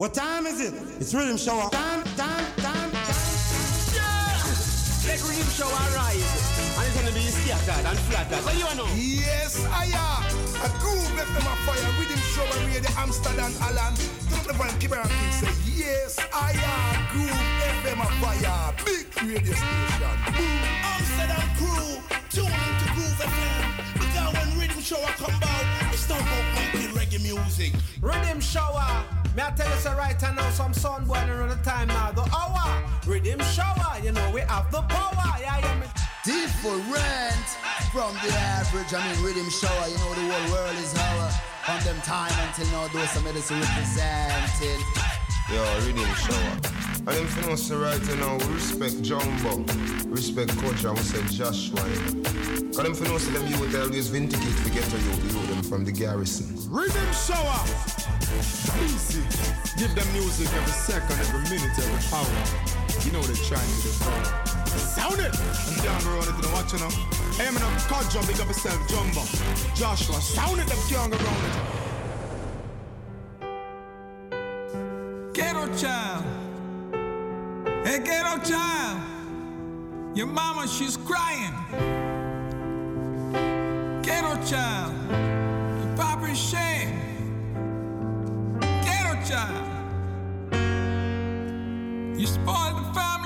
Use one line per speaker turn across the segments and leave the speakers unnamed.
What time is it? It's rhythm show. Time, time, time, time.
Yeah! Let rhythm show arise. And it's gonna be scattered and flattered. What do you know?
Yes, I am. A groove left them a fire. Rhythm show and radio Amsterdam, Alan. Don't the van keep around and say, Yes, I am. Groove FM a fire. Big radio station. Boom.
Amsterdam crew. Tune into Groove FM. Because when rhythm show come out, it's not about making reggae music.
Riddim shower. Me I tell you so right now, some sun boy around the time now. The hour. Riddim shower. You know we have the power. Yeah, yeah. Me.
Different from the average. I mean, riddim shower. You know the whole world is our. From them time until now, those some medicine representing.
Yo, riddim shower. And them for us right now, we respect Jumbo, respect Coach, and we say Joshua. Cause them for us them youth always vindicate to get to you, you them from the garrison.
Riddim shower. Easy. Give them music every second, every minute, every hour. You know they're trying to devour. Sound it! I'm down the road the watch, you know. Hey, I'm in a car jump, big up yourself, Jumbo. Joshua, sound it, them go around it.
Ghetto child. Hey, ghetto child. Your mama, she's crying. Ghetto child. Your papa's shame. Ghetto child. You spoiled the family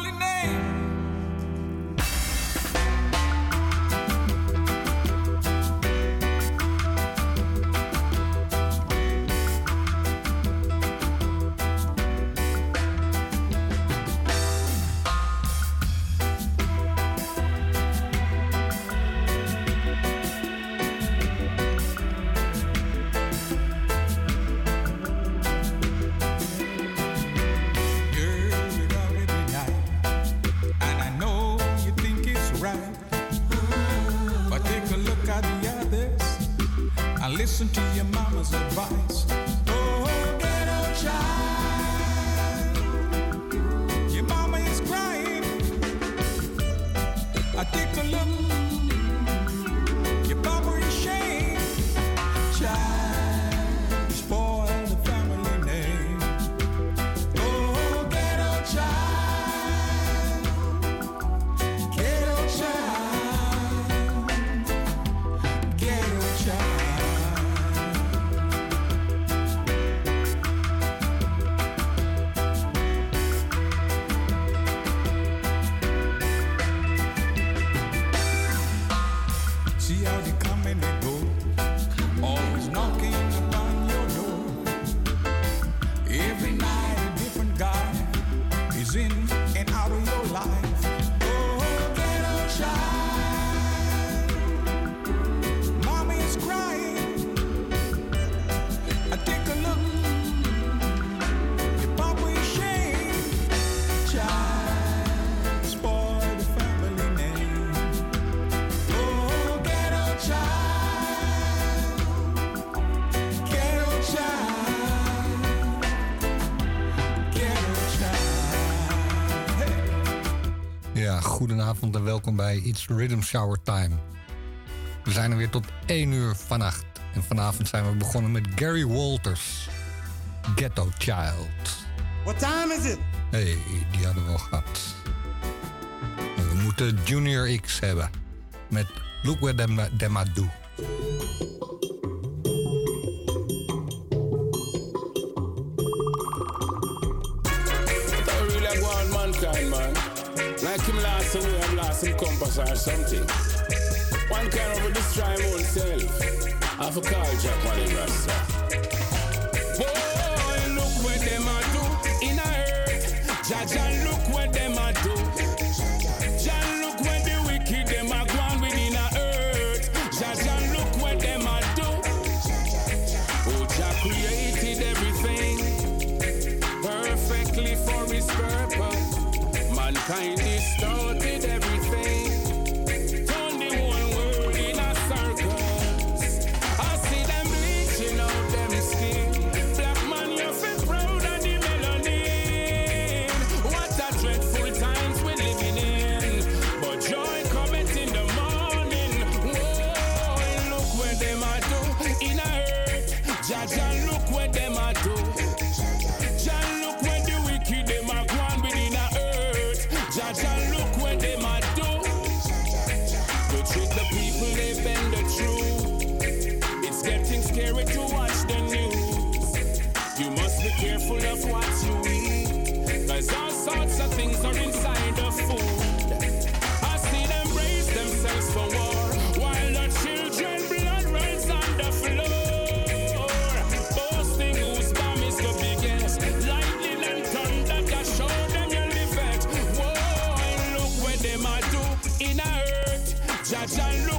goedenavond en welkom bij It's Rhythm Shower Time. We zijn er weer tot 1 uur vannacht. En vanavond zijn we begonnen met Gary Walters, Ghetto Child.
What time is it?
hey, die hadden we al gehad. We moeten Junior X hebben. Met Look Where Them, them I Do.
Something. One of a destroy him own self. I for call Jack
sorts of things are inside the food. I see them raise themselves for war while the children blood runs on the floor. Boasting whose bomb is the biggest. Lightning and thunder can show them your effect. Whoa, and look what they might do in a hurt. Judge and look.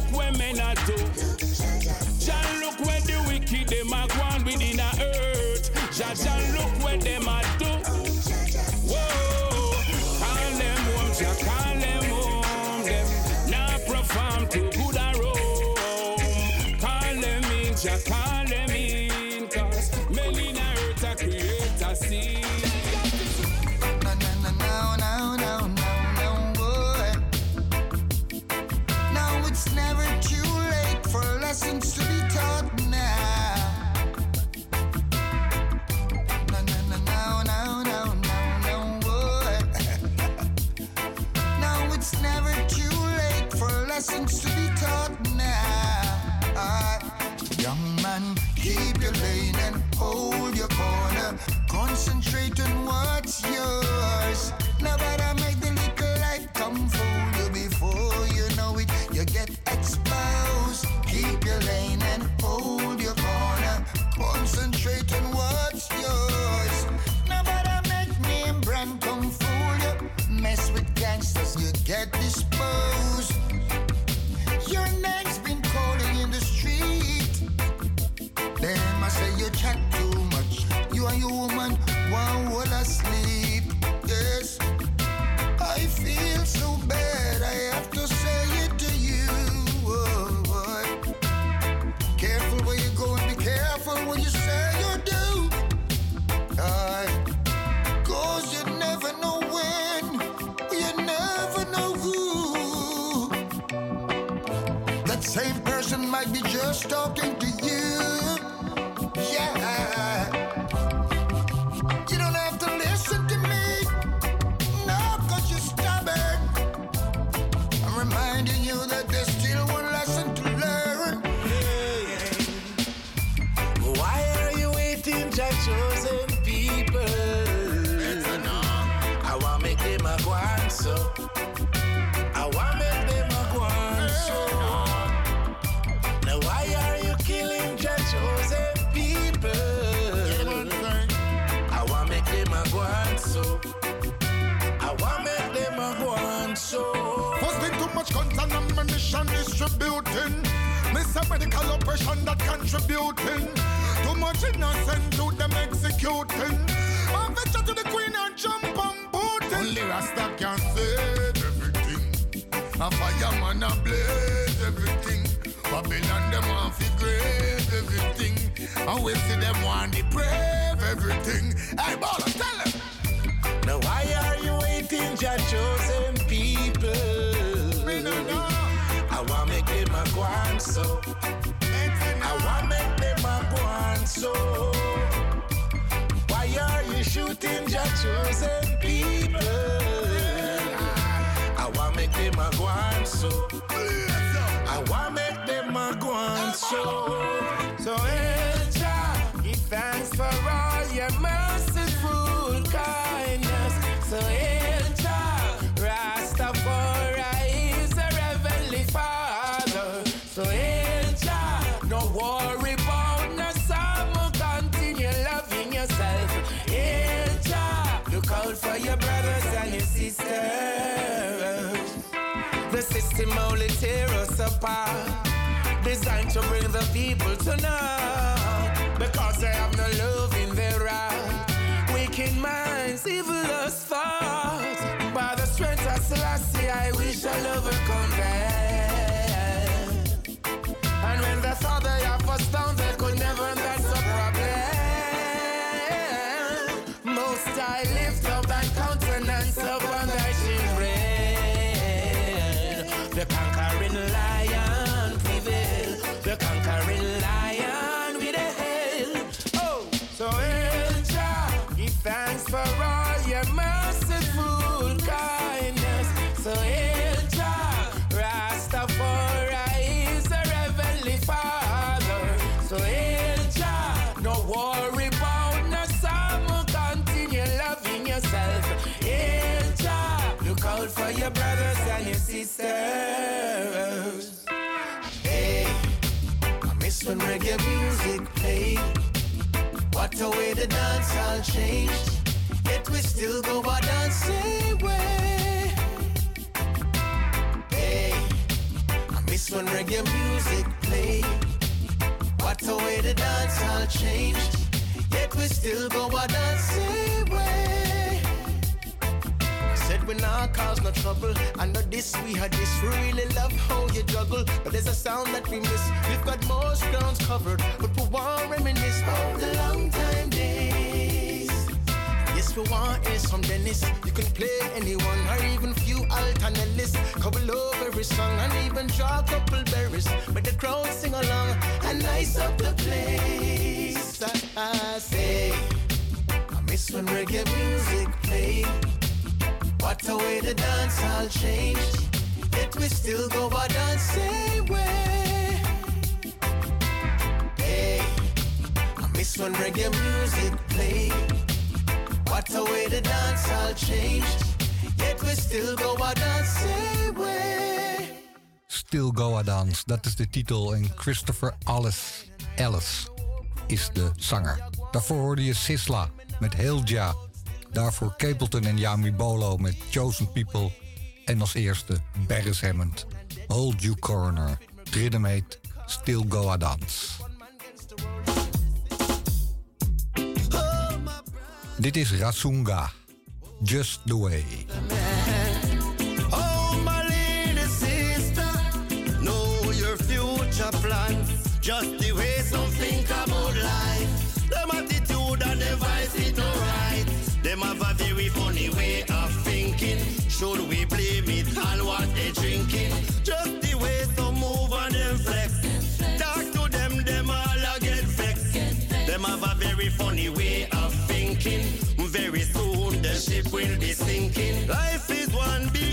Every song and even draw a couple berries. But the crowd sing along and nice up the place. I, I say, I miss when reggae music played. What a way the dance all changed. Yet we still go a dancing way. Hey, I miss when reggae music played. What a way the dance all changed. Yet we still go a dancing way.
Still Go A Dance, dat is de titel. En Christopher Alice, Alice is de zanger. Daarvoor hoorde je Sisla met Hilja. Daarvoor Capleton en Yami Bolo met Chosen People. En als eerste Barris Hammond, Hold You Corner. Heet Still Go A Dance. Dit is Rasunga, Just The Way.
Just the way some think about life. Them attitude and the vice is no right. Them have a very funny way of thinking. Should we blame it on what they drinking? Just the way some move and them flex. Talk to them, them all a get vexed. Them have a very funny way of thinking. Very soon the ship will be sinking. Life is one big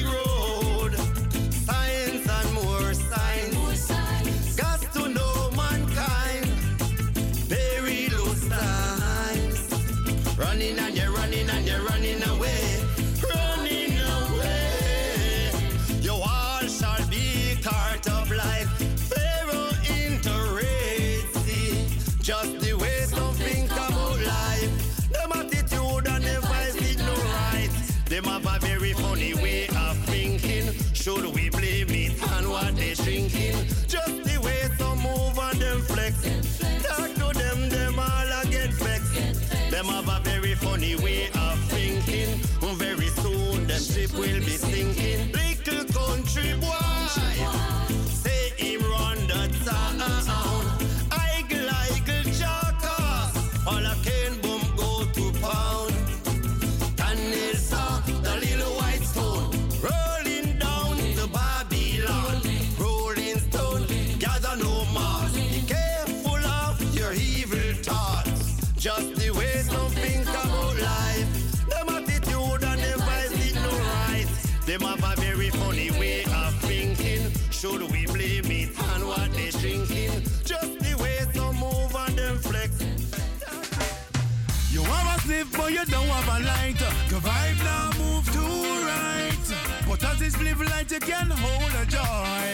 but you don't have a light. The vibe now move too right. But as this spliff light, you can hold a joy.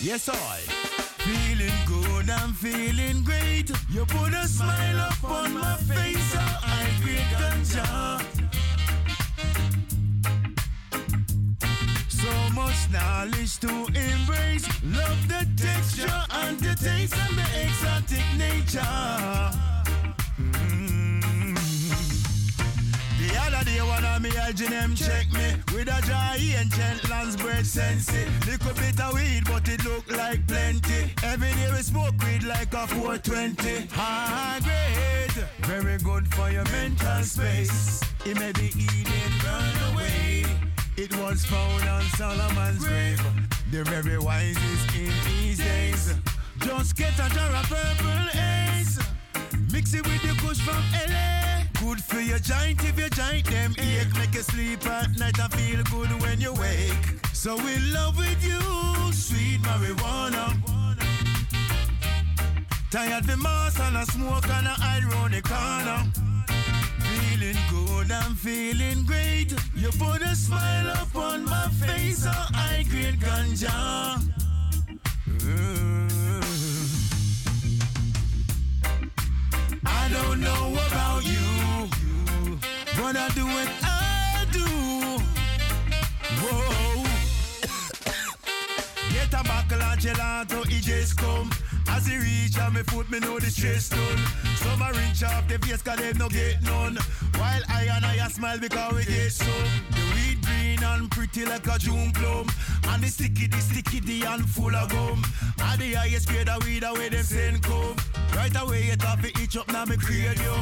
Yes, I. Feeling good, I'm feeling great. You put a smile up on my face, so I great ganja. So much knowledge to embrace. Love the texture and the taste and the exotic nature. The other day, one of me LGM check me with a dry ancient lands bread sensi. Little bit of weed, but it look like plenty. Every day we smoke weed like a 420. High grade, very good for your mental space. It may be eating, run away. It was found on Solomon's grave. The very wisest in these days. Just get a jar of purple haze. Mix it with the kush from LA. Good for your joint if your joint them ache. Make you sleep at night and feel good when you wake. So in love with you, sweet marijuana. Tired the mass and a smoke and a hide the corner. Feeling good, I'm feeling great. You put a smile up on my face, so I grade ganja. Mm. I don't know about you, but I do what I do. Whoa. Get a bottle of gelato, it just come. As he reach on me foot, me know the stress done. Some a rinse off the face, cause no get none. While I and I a smile because we get some. The weed green and pretty like a June plum. And the sticky, the sticky, the and full of gum. And the highest grade of weed away them send come. Right away, it off it each up now me create you.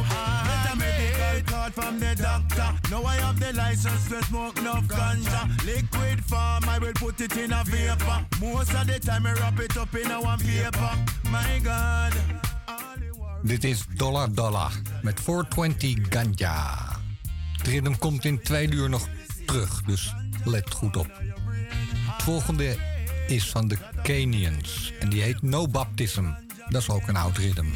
Get a medical card from the doctor. Now I have the license to smoke enough ganja. Liquid form, I will put it in a vapor. Most of the time, I wrap it up in a one paper. my God.
Dit is Dollar Dollar met 420 Ganja. Het ritme komt in twee uur nog terug, dus let goed op. Het volgende is van de Kenyans en die heet No Baptism. Dat is ook een oud ritme.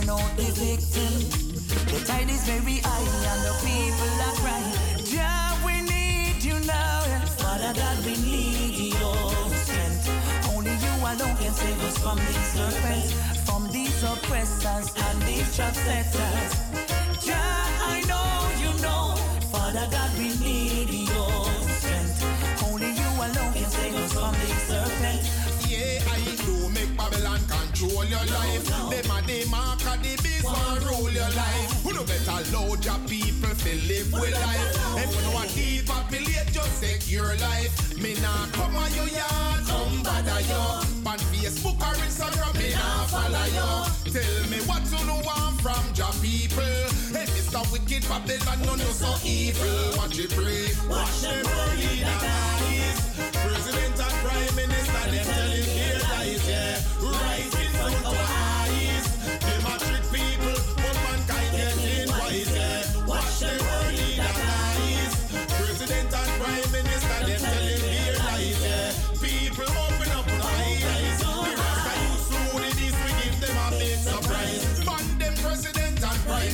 Turn out
better load your people to live with life. If you know what depopulate, just secure life. Me nah come on your yard, come bother you. On Facebook or Instagram, me nah follow you. Tell me what you know want from your people. Hey, Mr. Wicked Babylon, no no so evil. Watch it pray, watch them the eyes. President and Prime Minister, them telling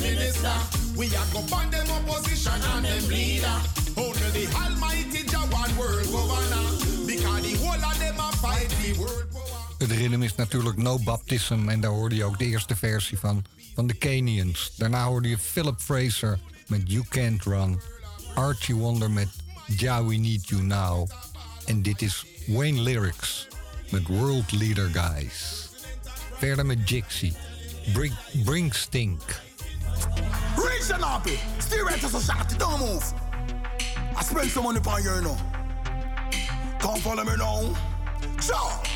Minister. We are go ban them opposition and them leader. Only the Almighty Jah one world governor. Because the whole of them a fight the world
Het ritme is natuurlijk No Baptism en daar hoorde je ook de eerste versie van, van de Canians. Daarna hoorde je Philip Fraser met You Can't Run, Archie Wonder met Ja We Need You Now en dit is Wayne Lyrics met World Leader Guys. Verder met Jixie, Bring, Bring Stink.
The nappy. Stay right to society. Don't move. I spend some money on you now. Come follow me now. Ciao.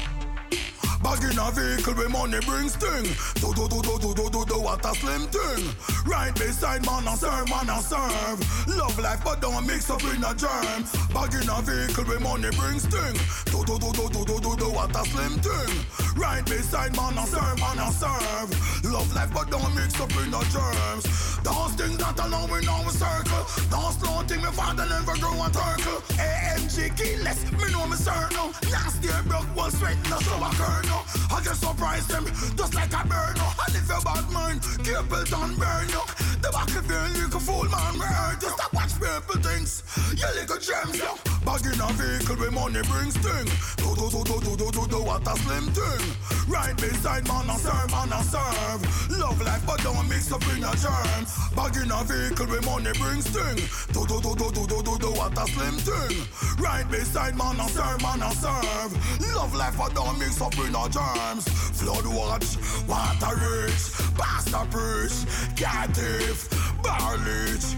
Bag in a vehicle with money brings thing. Do do do do do do do do what a slim thing. Right beside man and serve, man and serve. Love life but don't mix up in a germ. Bag in a vehicle with money brings thing. Do do do do do do do do what a slim thing. Right beside man and serve, man and serve. Love life but don't mix up in a germs. Those things that alone we know we circle. Those slow thing me father never grow a turtle. AMG keyless, me know me certain. Nasty broke one sweat, no show a kernel. I get surprise them just like a burner. And if you're bad mind, people don't burn you. The back of your little fool man, hurt you. Stop watch people things. You little gems, yo. Bag in a vehicle with money brings sting. Do do do do do do do do what a slim thing. Right beside man and serve, man and serve. Love life but don't mix up in a germs. Bag in a vehicle with money brings sting. Do do do do do do do do what a slim thing. Right beside man and serve, man and serve. Love life but don't mix up in a germs. Flood watch, water rich, pastor preach, cat thief, bar leech.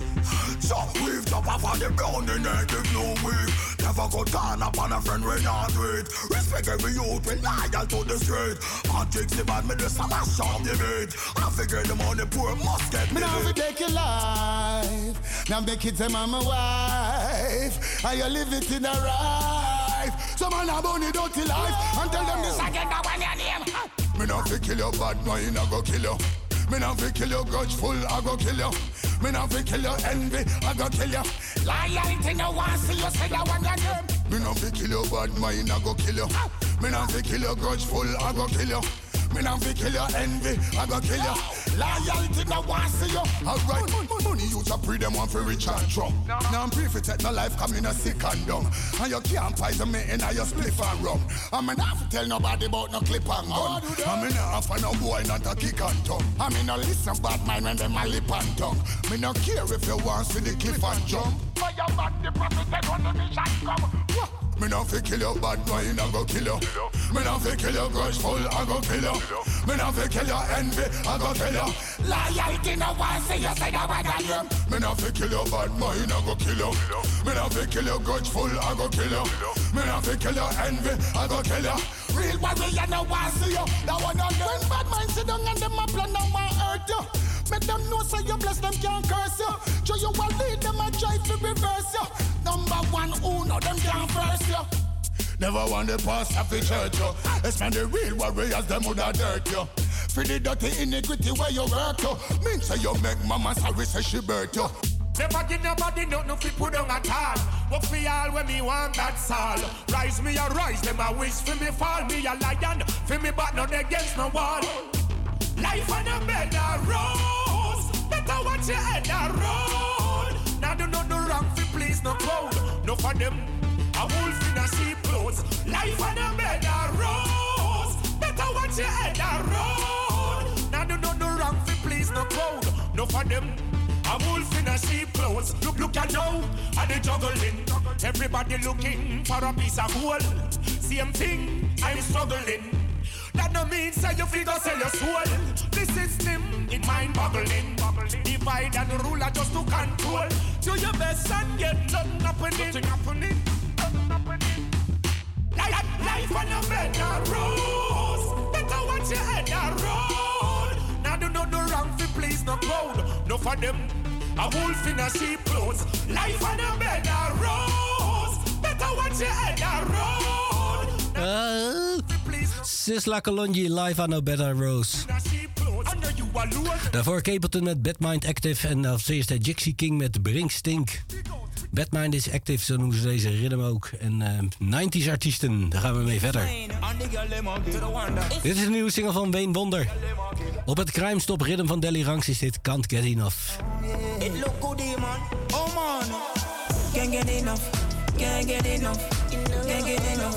Chop weave, chop off on the ground, the native no weave. Never go down upon a friend we not with. Respect every youth, we loyal to the street. Chicks the bad, me just a mash up the beat. I figure the money poor must get
Me
me.
now take your life. Now the kids and my wife. And you live it in a life. Some man a bunny dirty life. And tell them this again that one your name.
Me not fi kill your bad mind, I go kill you. Me not fi kill your grudgeful, I go kill you. Me not fi kill your envy, I go kill you.
Loyalty no one see you say that one your name.
Me not fi kill your bad mind, I go kill you. Me not fi kill your grudgeful, I go kill you. Me not fi kill your envy, I go kill you.
Loyalty no one see you.
Alright, money you to pre them one for rich and drunk. Now I'm pre for take no life come in a sick and dumb. And you can't poison me in a your spliff and rum. I'm not fi tell nobody about no clip and gun. I'm in a for no boy not a kick and tongue. I'm in a listen bad mind when them a lip and tongue. Me no care if you want see the cliff and jump.
Your bad the prophet said when the mission come.
Me not fi kill your bad mind, I go kill you. Me not fi kill your grudgeful, I go kill you. Me not fi kill your envy, I go kill you.
Loyalty no one see you say that one your name.
Me not fi kill your bad mind, I go kill you. Me not fi kill your grudgeful, I go kill you. Me not fi kill your envy, I go kill you.
Real warrior no one see you. That one on them bad mind sit down and them a plan now want hurt you. Make them know say you bless them can't curse you. Show you a lead them a try to reverse you. Number one, who know them can't first you.
Never want the past of the church, yo. It's man the real warriors, them woulda dirt, yo. For the dirty iniquity where you work, yo. Mean say you make mama sorry, say she birth, yo.
Never give nobody nothing fi put on at all.
But for all when me want, that's all. Rise me a rise, them a wish for me fall. Me a lion, for me but not against no wall. Life on a bed of rose. Better watch your head a road. Now do not do wrong please no crowd. No for them. A wolf in a sheep clothes. Life on a bed of rose. Better watch your head a road. Now do not do wrong for please no crowd. No for them. A wolf in a sheep clothes. Look, look at now, and they juggling. Everybody looking for a piece of gold. Same thing, I'm struggling. That no means that you figure sell your soul. The system, it mind boggling. Divide and rule are just to control. Do your best and get nothing happening. Nothing happening. Life, life on a better rose. Better watch your head a road. Now do not do wrong for please no crowd. No for them. A wolf in a sheep clothes. Life on a better rose. Better watch your head a road.
Uh, Sisla Colonji live aan No Better Rose. Daarvoor Capleton met Batmind Active en als eerste Jixie King met Bring Stink. Batmind is active, zo noemen ze deze rhythm ook. En uh, 90s artiesten, daar gaan we mee verder. Dit is een nieuwe single van Wayne Wonder. Op het crime stop rhythm van Delly Ranks is dit Can't Get Enough.
It good, eh, man. Oh man. Can't get enough. Can't get enough. Can't get enough.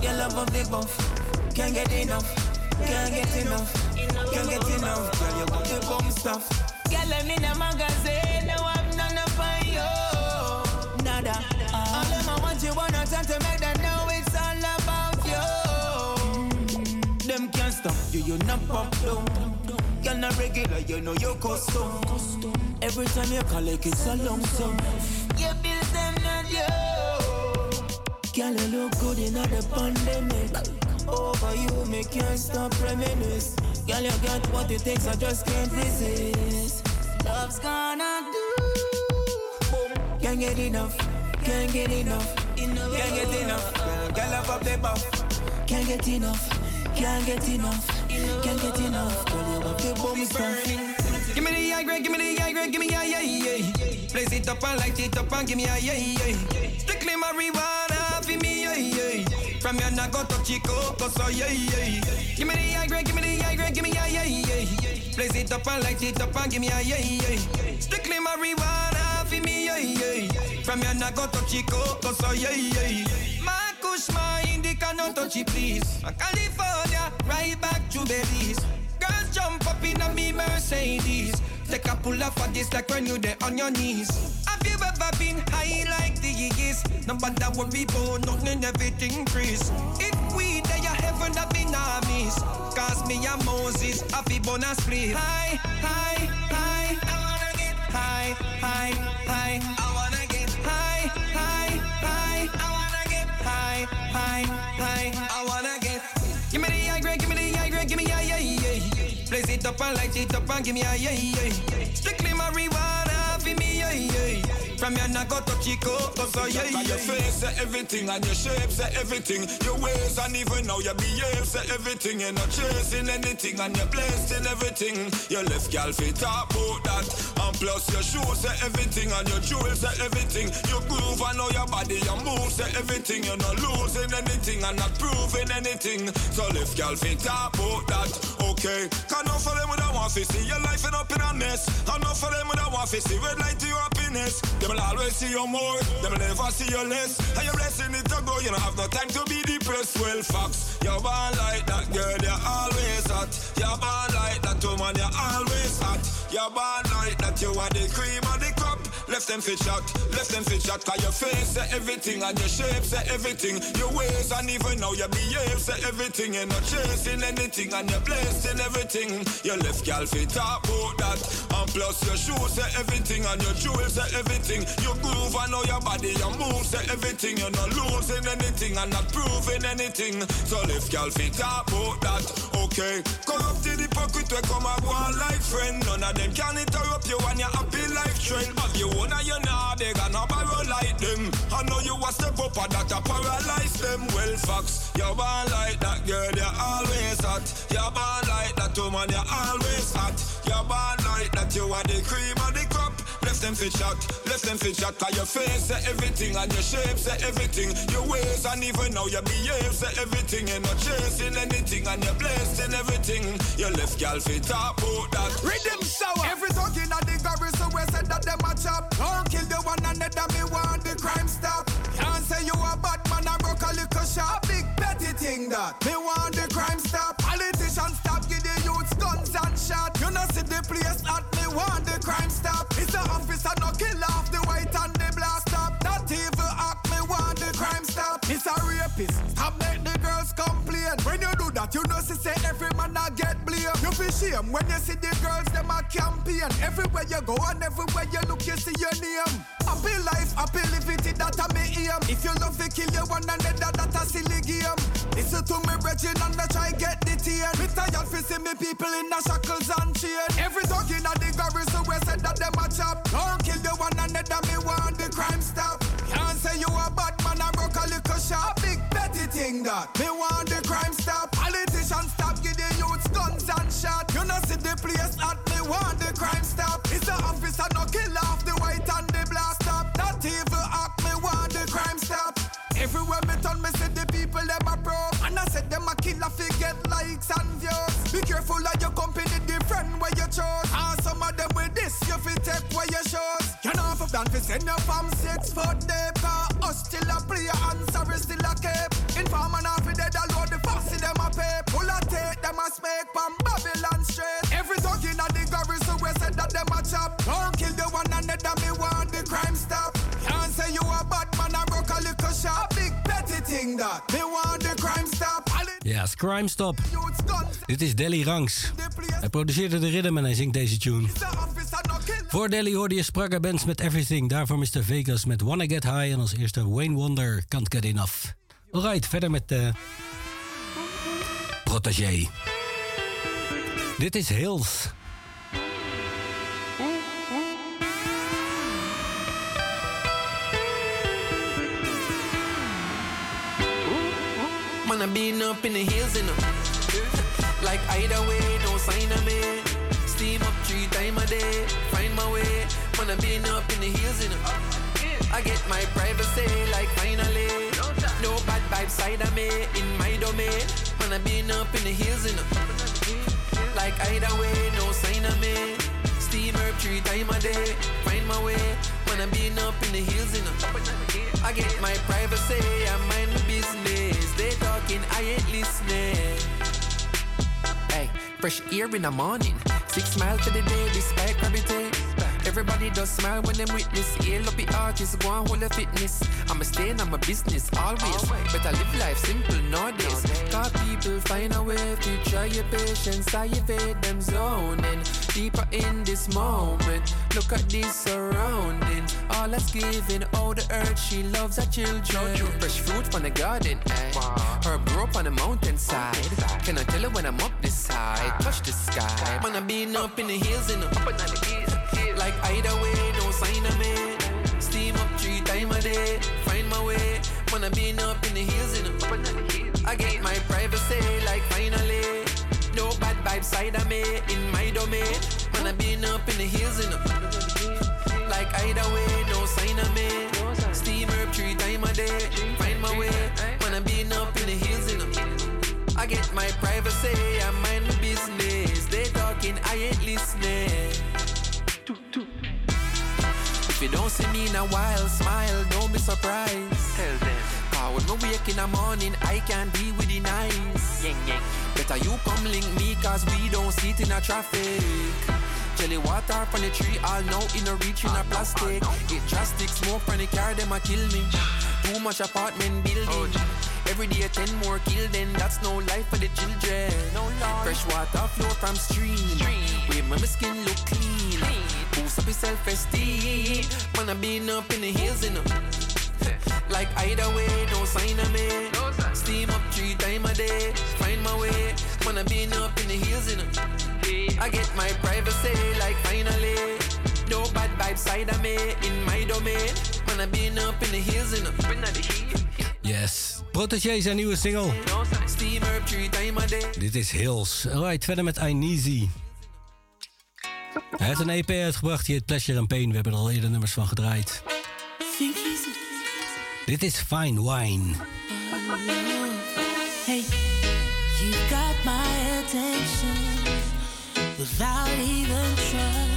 Your love a big buff. Can't get enough. Can't get enough. Can't get enough. Girl, you got the bomb stuff. Girl, I'm in a magazine. Now I'm none of you. Nada. All them I want you wanna turn to make them know it's all about you. Mm. Them can't stop you, you not pop down. You're not regular, you know your custom. Every time you call like it's a lump sum. You build them not you. Girl, you look good in the pandemic. Over you, me can't stop reminisce. Girl, you got what it takes, I just can't resist. Love's gonna do. Can't get enough, can't get enough, can't get enough. Girl, up up the buff. Can't get enough, can't get enough, can't get enough. Girl, you up the bomb stuff.
Give me the high grade, give me the high grade, give me a yeah, yeah. Place it up and light it up and give me a yeah, yeah. Strictly marijuana From your not go touch it, cause so yeah, yeah. Give me the high grade, give me the high grade, give me a yeah, yeah. Place it up and light it up and give me a yeah, yeah. Strictly marijuana for me, yeah, yeah. From your not go touch it, cause so yeah, yeah. My kush, my indica, no touch it, please. California, right back to Belize. Girls jump up in a me Mercedes. Take a pull up for this like when you there on your knees. Have you ever been high like about, nothing everything freeze. If we heaven that be. Cause me and Moses, I. High, high, high. I wanna get high, high, high. I wanna get high, high, high. I wanna get high, high, high. I wanna get. Give me the high grade, give me the high grade, give me a yeah, yeah. Blaze it up and light it up and give me a yeah, yeah. Strictly marijuana for me, yeah, yeah. From your not go touch it, go, so yeah, uh, yeah.
Your face say everything and your shape say uh, everything. Your ways and even now your behave say everything. You're not chasing anything and you're blessed in everything. Your left gal fit talk about that. And plus your shoes say everything and your jewels say everything. Your groove and know your body, your move say everything. You're not losing anything and not proving anything. So left gal fit talk about that. Okay. Can enough for them with want to see your life end up in a mess. Enough for them with want to see red light to your happiness. Will always see you more. Them will never see you less. And your blessing it to go. You don't have no time to be depressed. Well, facts. You're born like that girl. You're always hot. You're born like that woman. You're always hot. You're born like that. You are the cream of the crop. Left them fit shot. Left them fit shot. Cause your face say everything and your shape say everything. Your ways and even now your behave say everything. You're not chasing anything and you're blessed in everything. Your left gal fit talk about that. And plus your shoes say everything and your jewels say everything. Your groove and know your body, your move say everything. You're not losing anything and not proving anything. So left gal fit talk about that. Okay. Corrupted hypocrite we come and go like friend. None of them can interrupt you and your happy life trend. Have you one and you nah they gonna borrow like them. I know you a step up and that a paralyze them. Well facts. You're born like that girl, you're always hot. You're born like that woman, you're always hot. You're born like that, you are the cream of the crop. Them fit chat, left them fit chat. Cause your face say everything and your shape say everything. Your ways and even now your behave say everything. You're not chasing anything and you're blessed in everything. Your left gal fit talk about that.
Riddim Shower. Every talking at the garrison we said that them a chop. Don't kill the one another, me want the crime stop. Can't say you a bad man, I broke a little shop. Big petty thing that. Me want the crime stop. Politicians stop, give the youths guns and shot. You know see the place that me want the crime stop. A officer, no kill off the white and the black stop. That evil act, me want the crime stop. It's a rapist, stop make the girls complain. When you do that, you know see say every man a get blame. You feel shame when you see the girls them a campaign. Everywhere you go and everywhere you look, you see your name. Happy life, happy living, that a me aim. If you love to kill you one another, that a silly game. Listen to me, brethren, and I try get the teen. Me tired for see me people in the shackles and chain. Every dog in the garrison we said that them a chop. Don't kill you one another, me want the crime stop. Can't say you a bad man, I broke a little shop. Thing that. Me want the crime stop. Politicians stop, give the youths guns and shot. You know see the place at me want the crime stop. It's the officer no kill off the white and the black stop. That evil act, me want the crime stop. Everywhere me turn, me see the people them a pro. And I said them a killer fi get likes and views. Be careful of your company, the friend where you chose. And some of them with this, you fi take where you shows. You know for plan fi send you from six foot deep. Cause us still a player and sorry still a cape. Inform and half dead a load the fussy them a pay. Pull a take them a smake from Babylon straight. Every dog in the garrison we said that them a chop. Don't kill the one another, me want the crime stop. Can't say you a bad man, I broke a little shop. Big petty thing that. Me want the crime stop.
Ja, is Crime Stop. Dit is Delly Ranks. Hij produceerde de rhythm en hij zingt deze tune. Voor Delly hoorde je Spragga Bands met Everything. Daarvoor Mr. Vegas met Wanna Get High. En als eerste Wayne Wonder, Can't Get Enough. Alright, verder met de Protégé. Dit is Hills.
Man, I been up in the hills, you know. Like either way, no sign of me. Steam up three times a day, find my way. Man, I been up in the hills, you know. I get my privacy, like finally. Vibes side of me, in my domain. Man, I been up in the hills, you know. Like either way, no sign of me. Steam up three times a day, find my way. Man, I been up in the hills, you know. I get my privacy, I mind my business. They talking, I ain't listening. Hey, fresh air in the morning. Six miles to the day, despite gravity. Everybody does smile when them witness. Hail up the artists, go and hold a fitness. I'ma stay in my business always. Better live life simple nowadays. Cause people find a way to try your patience. I evade them zoning. Deeper in this moment. Look at this surrounding. All that's giving, all the earth she loves her children. Fresh fruit from the garden, eh? Herb grow up on the mountainside. Can I tell her when I'm up this side? Touch the sky. I been up in the hills and up the hills. Like either way, no sign of me. Steam up three times a day. Find my way. I been up in the hills up the. I get my privacy, like finally. No bad vibes side of me, in my domain. I been up in the hills and up. Like either way, no sign of me. Steam up three times a day. Find my way. I been up in the hills and up. I get my privacy, I mind my business. They talking, I ain't listening. If you don't see me in a while, smile, don't be surprised. Tell them. Cause when we wake in the morning, I can't deal with the nice. Yang, yang. Better you come link me, cause we don't sit in a traffic. Jelly water from the tree, all now in a reach in a plastic. It drastic smoke from the car, them a kill me. Too much apartment building. Oh, Every day ten more kill, then that's no life for the children. Fresh water flow from stream. Where my skin look clean. Boost up your self-esteem. Man, I been up in the hills, you know. Like either way, no sign of me. Steam up three times a day. Find my way. Man, I been up in the hills, you know. I get my privacy, like finally. No bad vibes side of me, in my domain. Man, I been up in the hills, you know.
Yes. Protégé zijn nieuwe single.
Steam up three times a.
Dit is Hills. Alright, verder met Ineasy.
Hij heeft een EP uitgebracht, die heet Pleasure and Pain. We hebben er al eerder nummers van gedraaid. Dit is Fine Wine.
Hey, you got my attention without even trying.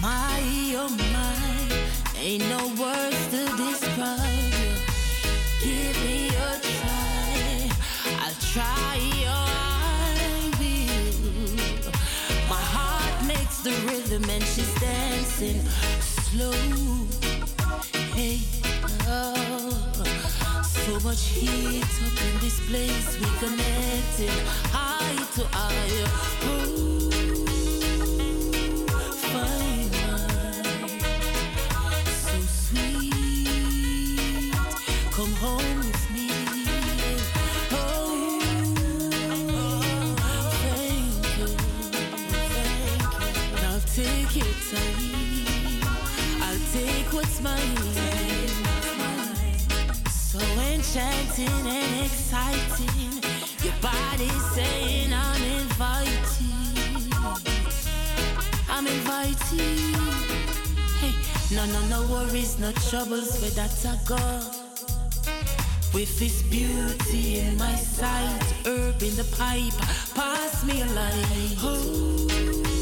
My, oh my, ain't no words to describe Hey, oh, so much heat up in this place. We connected eye to eye. Oh, enchanting and exciting. Your body's saying I'm inviting. I'm inviting. Hey, no, no, no worries, no troubles where that's a go. With this beauty in my sight, herb in the pipe, pass me a light. Oh,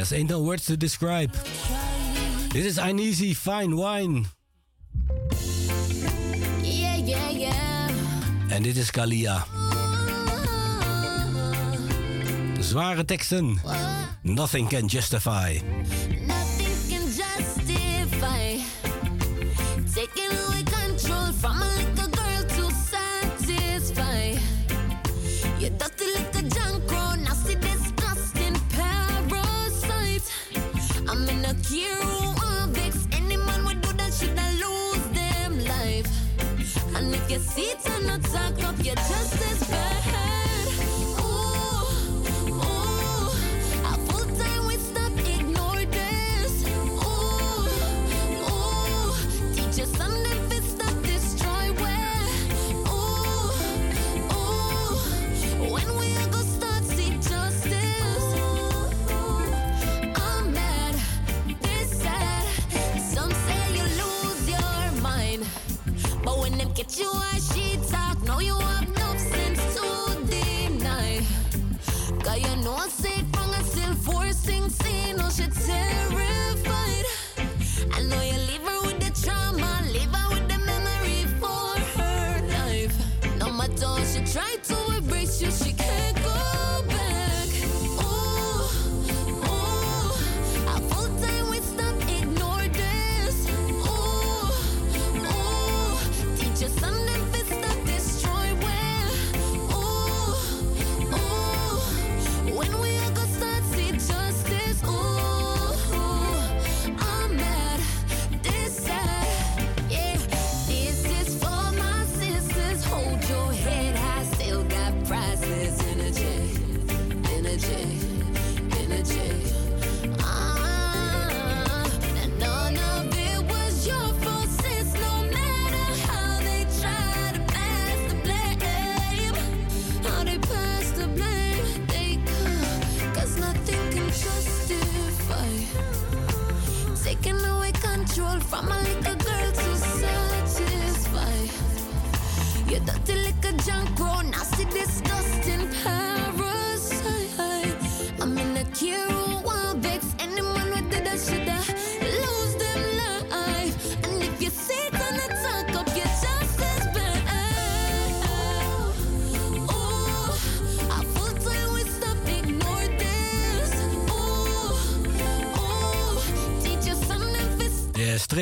Yes, ain't no words to describe. This is Uneasy Fine Wine.
Yeah, yeah, yeah.
En dit is Kalia. Zware teksten. Nothing can justify.
You're just as bad.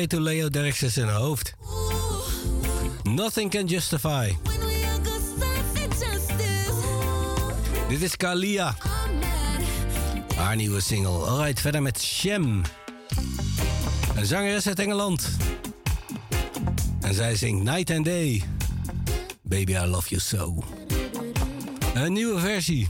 To Leo Derksen zijn hoofd. Nothing can justify. Dit is Kalia. Haar nieuwe single. Alright, verder met Shem. Een zangeres uit Engeland. En zij zingt Night and Day. Baby, I love you so. Een nieuwe versie.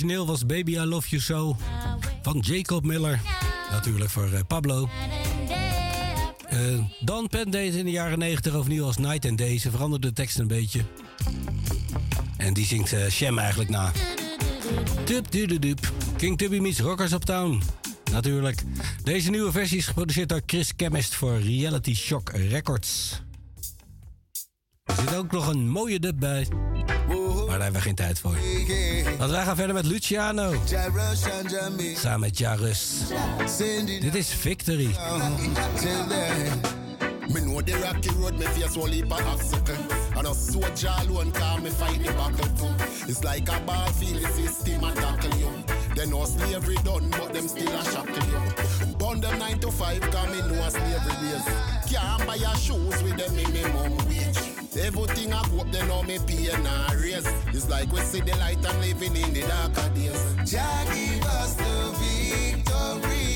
Origineel was Baby I Love You So van Jacob Miller. Natuurlijk voor eh, Pablo. Eh, Dan Penn deed in de jaren 90 overnieuw als Night and Day. Ze veranderde de tekst een beetje. En die zingt Shem eigenlijk na. Tup dup King Tubby meets Rockers Up Town. Natuurlijk. Deze nieuwe versie is geproduceerd door Chris Chemist voor Reality Shock Records. Er zit ook nog een mooie dub bij. Maar daar hebben we geen tijd voor. Want wij gaan verder met Luciano. Samen met Jarus. Dit is Victory.
Me know the rocky road, me face one leap of. And a soldier alone me fight the battle. It's like a ball field, system you. They know slavery done, but them still a shackle you. Burn them 9 to 5, cause me know slavery days. Can't buy your shoes with them minimum. Everything I up, they know me pay and I raise. It's like we see the light and living in the darker days.
Jah give us the victory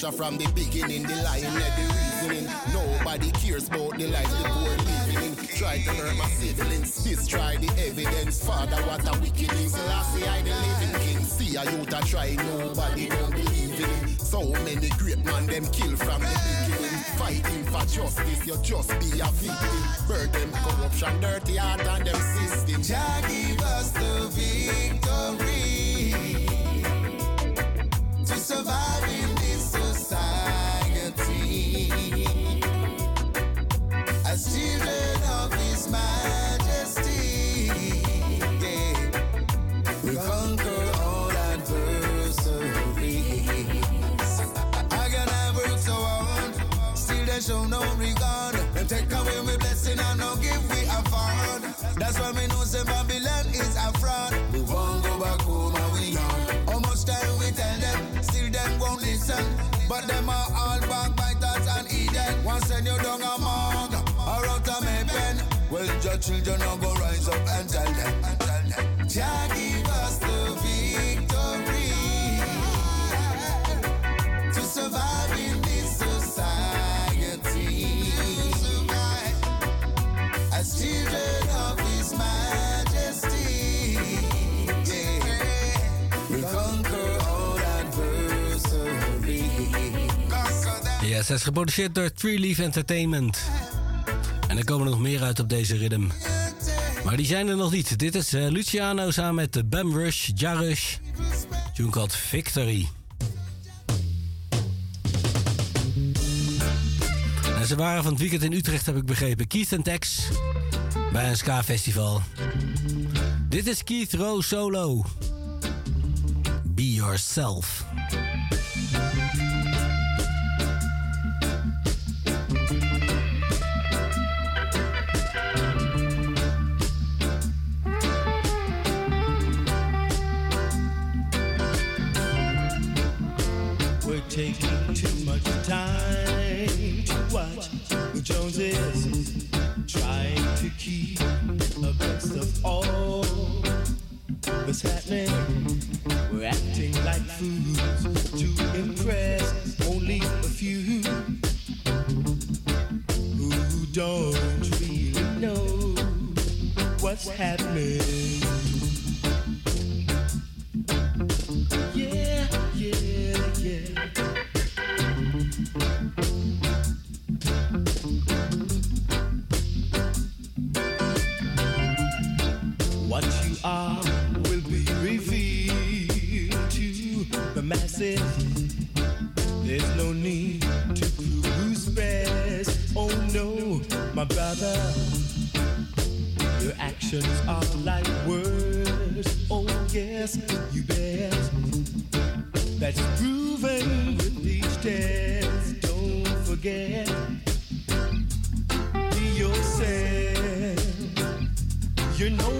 See from the beginning, the lion and the reasoning. Nobody cares about the life the poor living in. Try to hurt my siblings, destroy the evidence. Father, what a wicked thing. Selassie, I the living king. See a youth a try, nobody don't believe in him. So many great man them kill from the beginning. Fighting for justice, you just be a victim. Burden, corruption, dirty heart and them system.
Jah give us the victory to survive take away my blessing and no give we afford. That's why me know say Babylon is a fraud. We won't go back home and we gone. How much time we tell them, still them won't listen. But them are all backbiters and Eden. One send you down a mug or out a my pen. Well, your children are go rise up and tell them. And Conquer that.
Ja, zij is geproduceerd door Three Leaf Entertainment. En er komen nog meer uit op deze rhythm. Maar die zijn er nog niet. Dit is eh, Luciano samen met de Bam Rush, Jarush. Tune called Victory. En ze waren van het weekend in Utrecht, heb ik begrepen. Keith en Tex. Bij een ska-festival. Dit is Keith Rowe solo. Be yourself.
Taking too much time to watch the Joneses trying to keep abreast of all that's happening. We're acting like fools to impress only a few who don't really know what's happening. My brother. Your actions are like words. Oh yes, you bet. That's proven with each test. Don't forget. Be yourself. You're no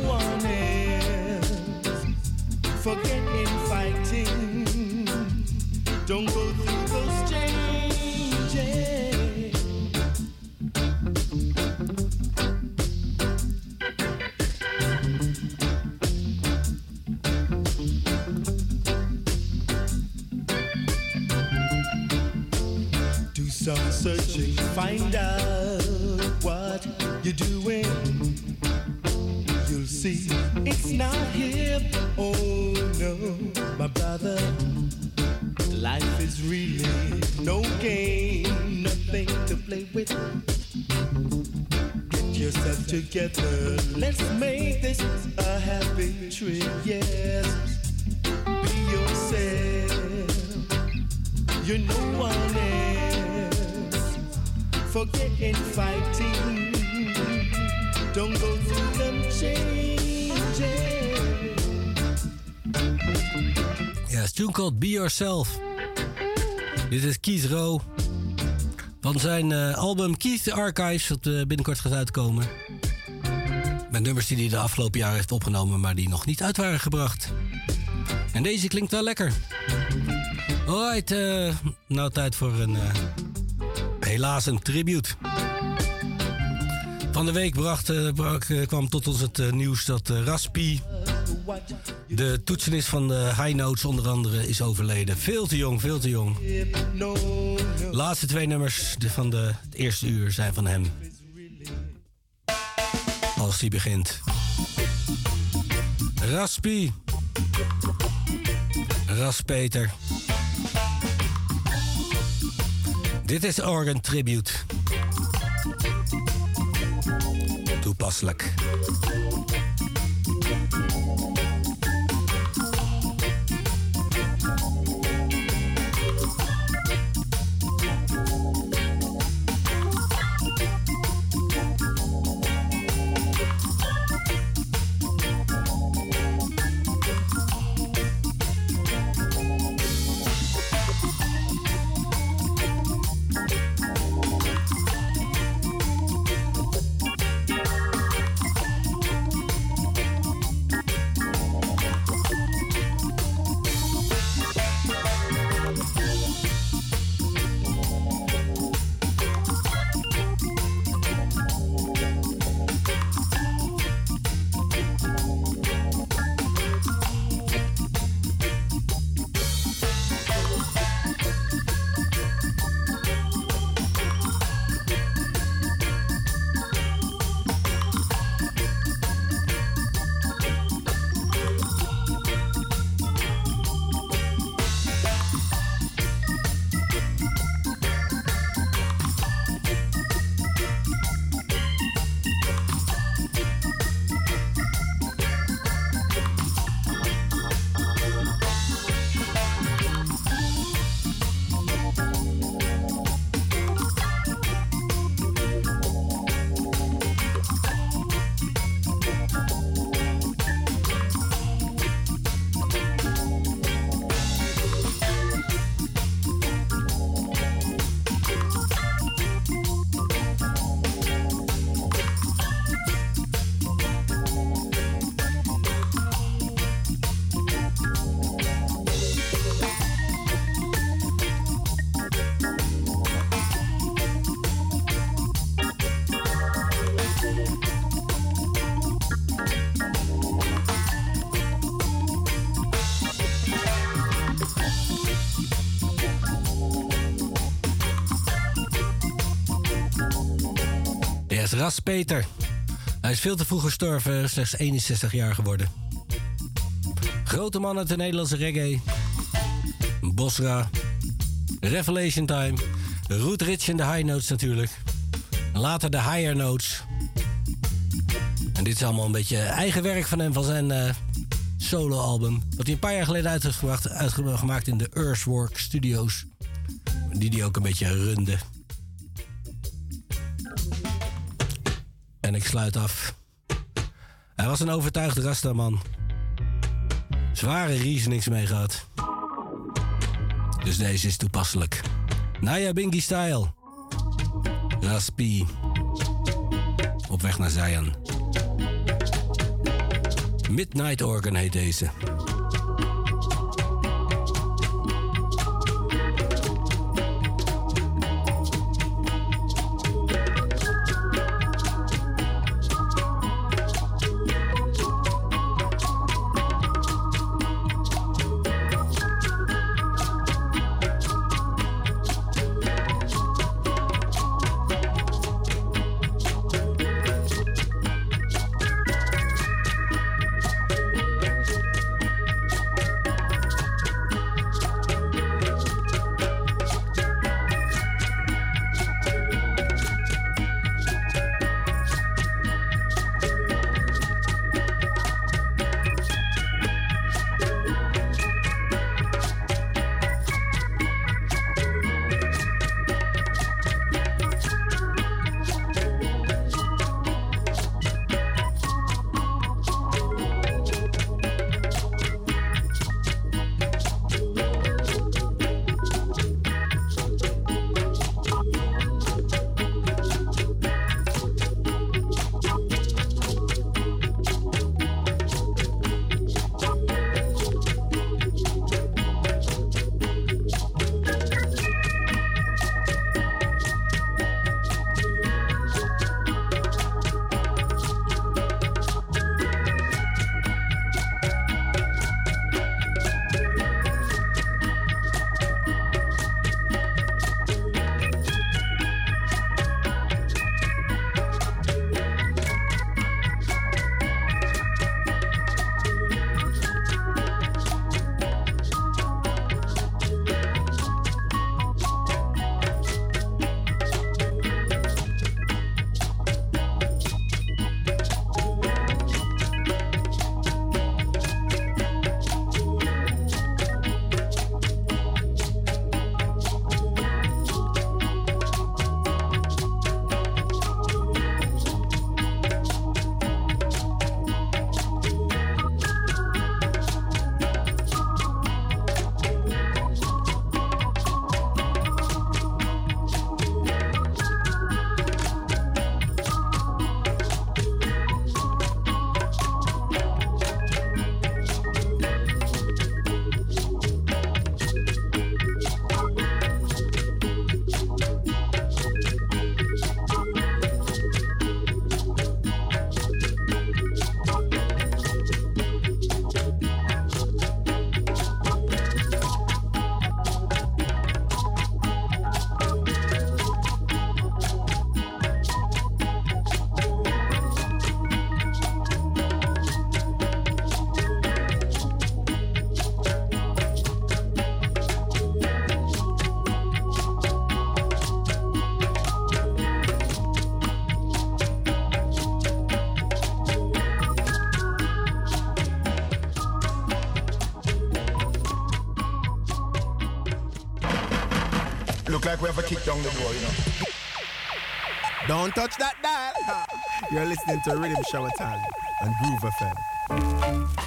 searching, find out what you're doing. You'll see it's not hip. Oh no, my brother. Life is really no game, nothing to play with. Get yourself together. Let's make this a happy trip. Yes, be yourself. You're no one else. Forget fighting. Don't go through them changes.
Ja, is tune called Be Yourself. Dit is Keith Rowe. Van zijn eh, album Keith Archives, dat eh, binnenkort gaat uitkomen. Met nummers die hij de afgelopen jaren heeft opgenomen, maar die nog niet uit waren gebracht. En deze klinkt wel lekker. Alright, eh, nou tijd voor een... helaas een tribute. Van de week bracht, eh, eh, kwam tot ons het eh, nieuws dat Raspi, de toetsenist van de High Notes onder andere, is overleden. Veel te jong, veel te jong. Laatste twee nummers de- van de, het eerste uur zijn van hem. Als hij begint. Raspi. Raspeter. Dit is Organ Tribute. Toepasselijk. Hij is veel te vroeg gestorven, slechts 61 jaar geworden. Grote man uit de Nederlandse reggae. Bosra. Revelation Time. Root Rich in de high notes natuurlijk. Later de higher notes. En dit is allemaal een beetje eigen werk van hem, van zijn uh, solo-album. Wat hij een paar jaar geleden uit heeft uitgemaakt in de Earthwork Studios. Die die ook een beetje runde. Sluit af. Hij was een overtuigde rastaman. Zware reasonings mee gehad. Dus deze is toepasselijk. Naya Bingy Style. Raspi. Op weg naar Zion. Midnight Organ heet deze.
Down the door, you know.
Don't touch that dial. You're listening to a Riddim Shower Time on Groove FM.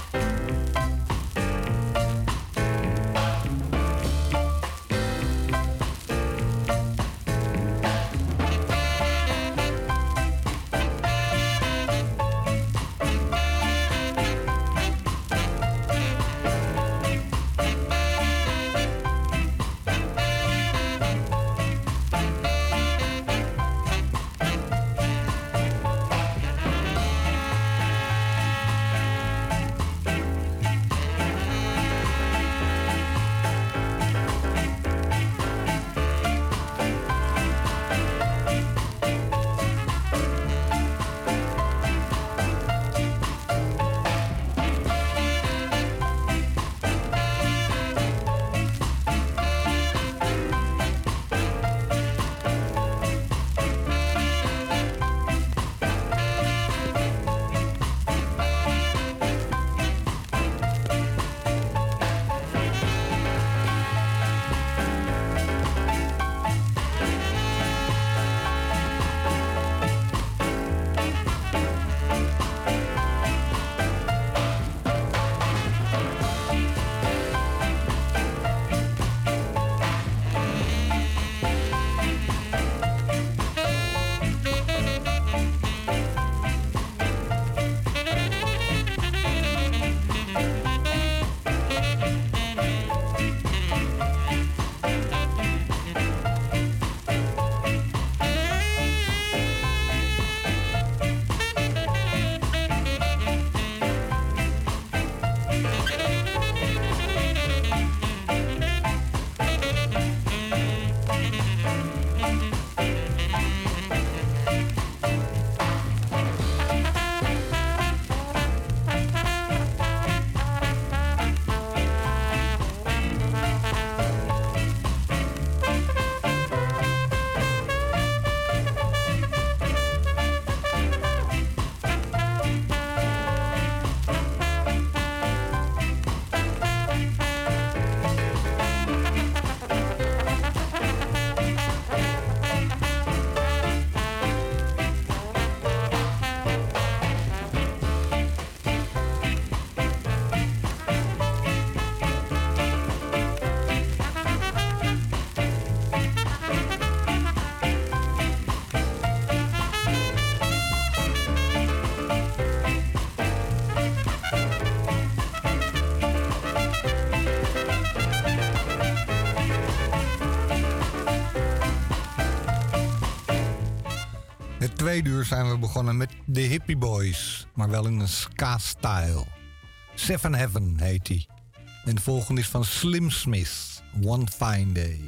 zijn we begonnen met de Hippie Boys, maar wel in een ska-style. Seven Heaven heet hij. En de volgende is van Slim Smith, One Fine Day.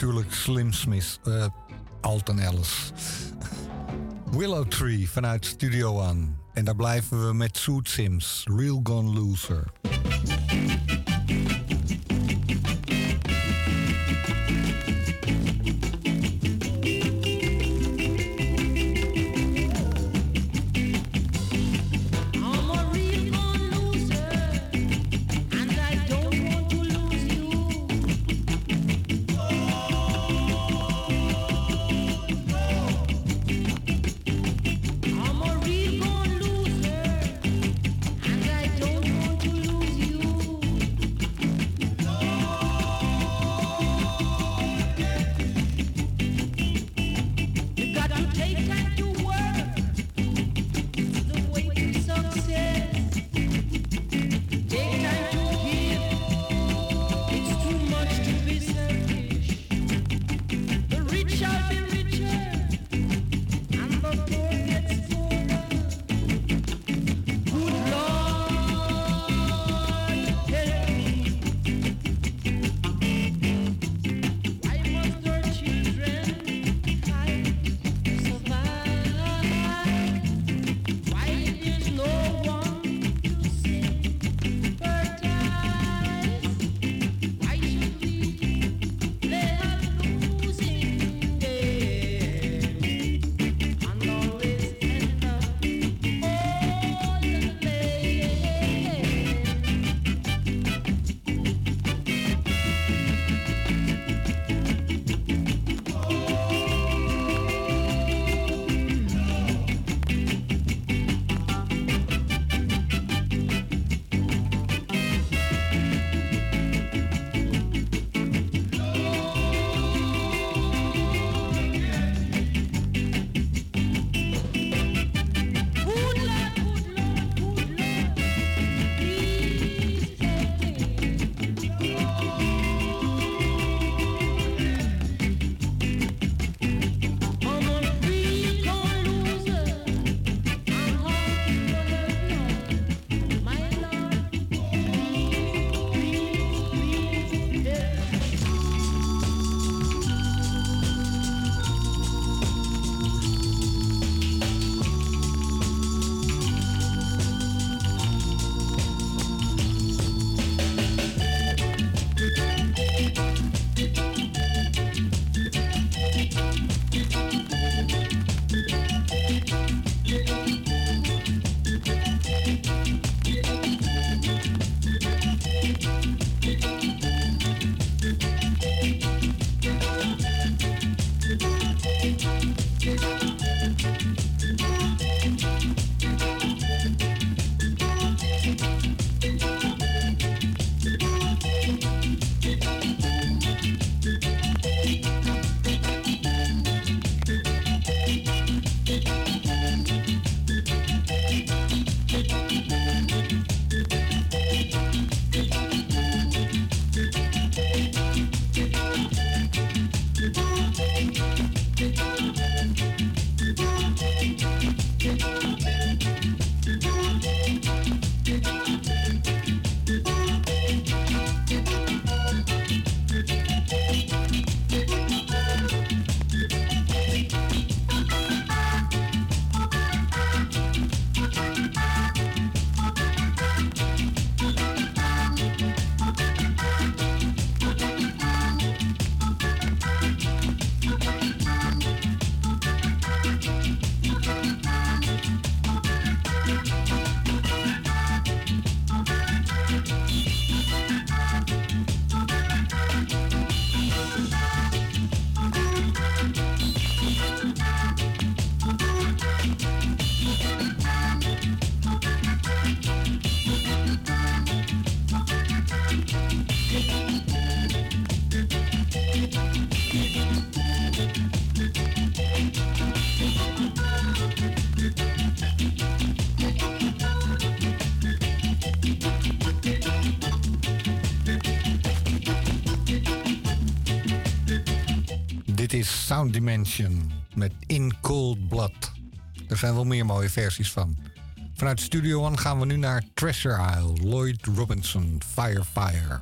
Natuurlijk Slim Smith, uh, Alton Ellis. Willow Tree vanuit Studio One. En daar blijven we met Soot Sims, Real Gone Loser. Dimension met In Cold Blood. Er zijn wel meer mooie versies van. Vanuit Studio One gaan we nu naar Treasure Isle, Lloyd Robinson, Fire Fire.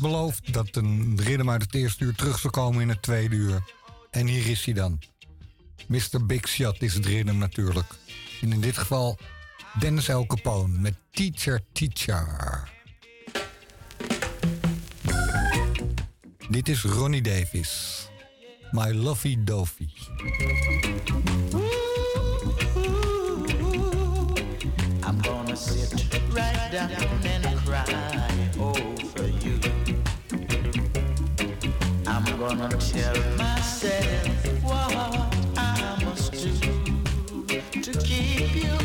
had beloofd dat een ridder uit het eerste uur terug zou komen in het tweede uur. En hier is hij dan. Mr. Big Shot is het ridden natuurlijk. En in dit geval Dennis El Capone met Teacher Teacher. Dit is Ronnie Davis. My Lovey Dovey.
I'm gonna sit right down Gonna tell myself what I must do to keep you.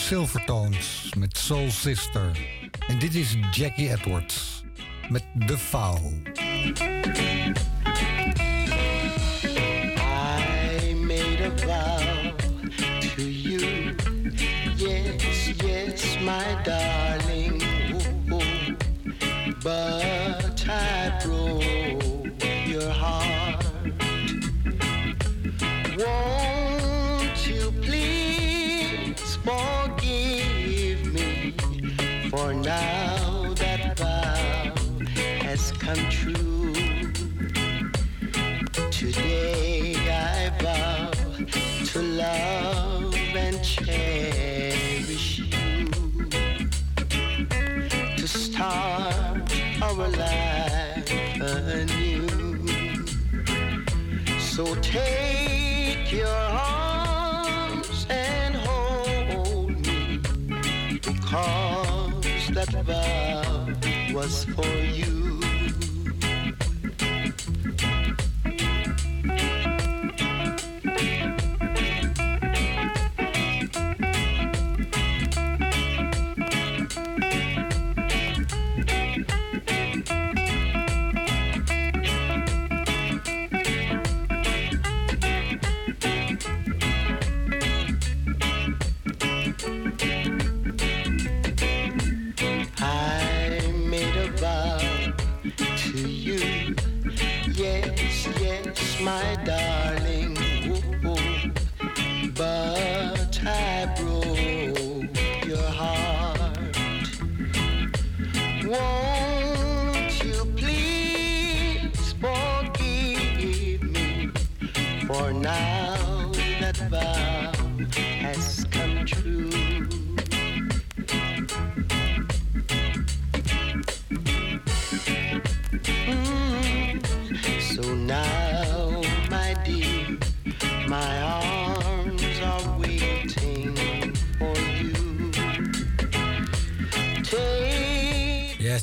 Silvertones met Soul Sister. En dit is Jackie Edwards met
De Faal. So take your arms and hold me, because that vow was for you.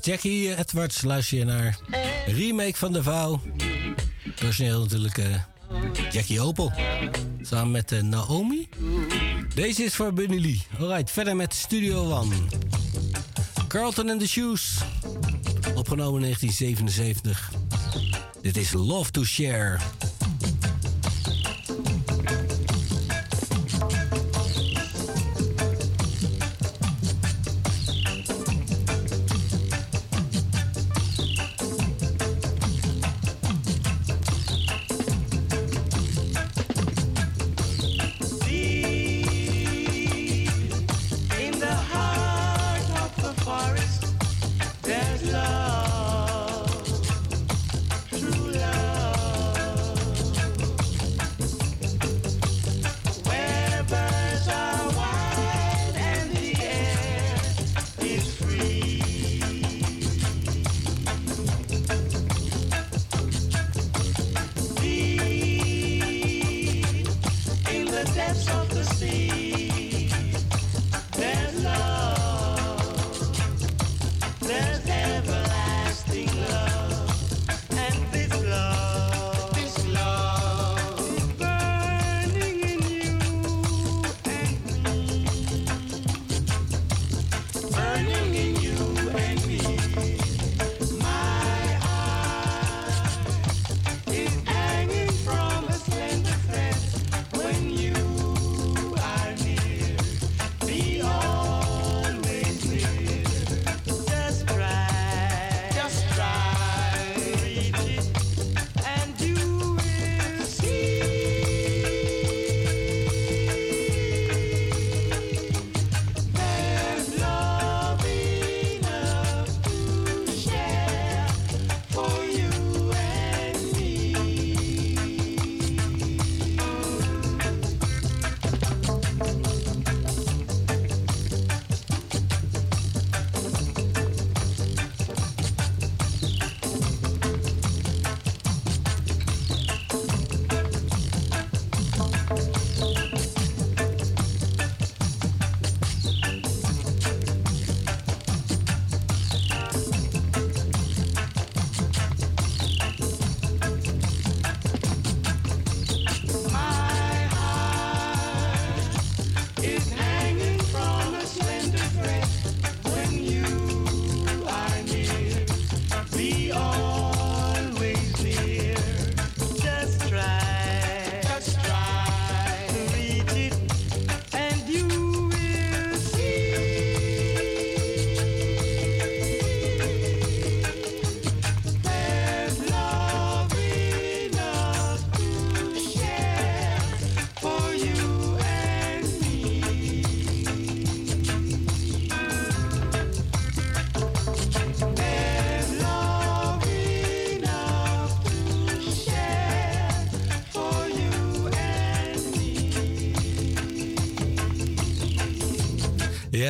Jackie Edwards luister je naar. Remake van De Vouw. Personeel natuurlijk eh, Jackie Opel. Samen met eh, Naomi. Deze is voor Bunny Lee. Alright, verder met Studio One. Carlton and the Shoes. Opgenomen in 1977. Dit is Love to Share.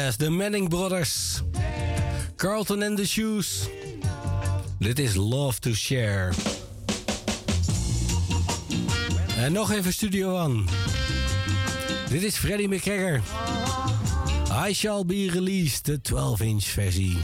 Yes, de Manning Brothers. Carlton and the Shoes. Dit is Love to Share. En nog even Studio One. Dit is Freddie McGregor. I Shall Be Released, de 12-inch versie.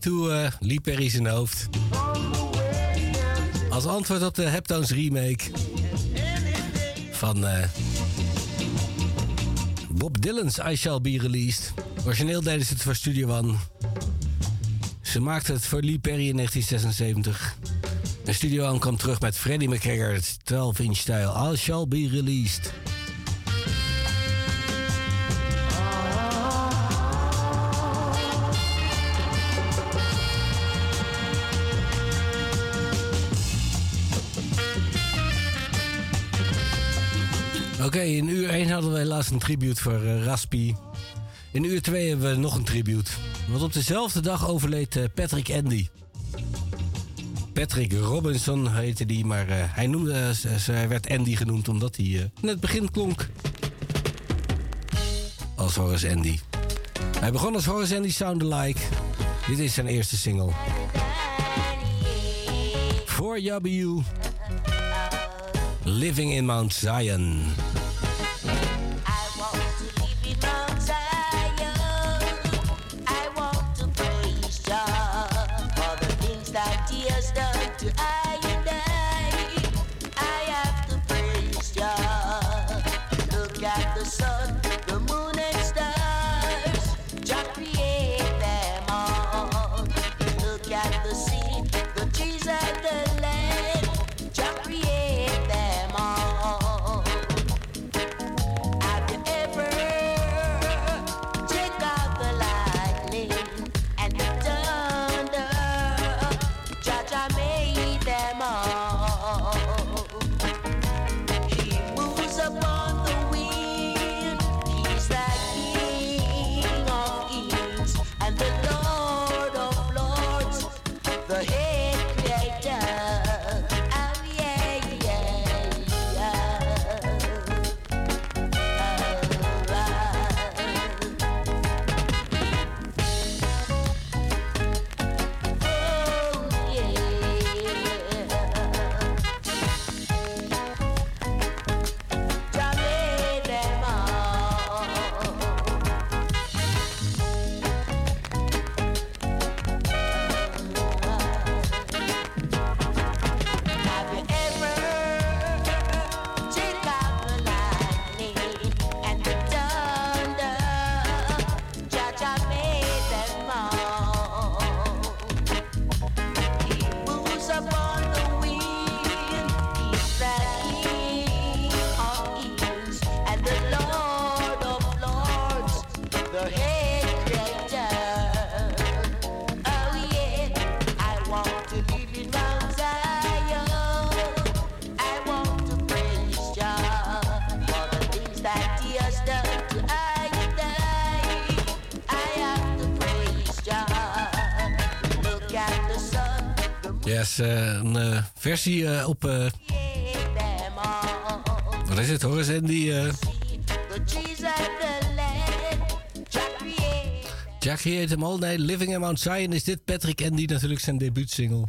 Way to uh, Lee Perry zijn hoofd. Als antwoord op de Heptones remake van uh, Bob Dylan's I Shall Be Released. Origineel deden ze het voor Studio One. Ze maakten het voor Lee Perry in 1976. En Studio One kwam terug met Freddie McGregor's 12-inch stijl I Shall Be Released. In uur 1 hadden we helaas een tribute voor uh, Raspi. In uur 2 hebben we nog een tribute. Want op dezelfde dag overleed uh, Patrick Andy. Patrick Robinson heette die, maar uh, hij, noemde, werd Andy genoemd omdat hij in het begin klonk als Horace Andy. Hij begon als Horace Andy Sound Alike. Dit is zijn eerste single. For W. Living in Mount Zion. Een uh, versie uh, op. wat is het, hoor? Die. Jackie heet hem al. Nee, Living in Mount Zion is dit. Patrick Andy natuurlijk zijn debuutsingle.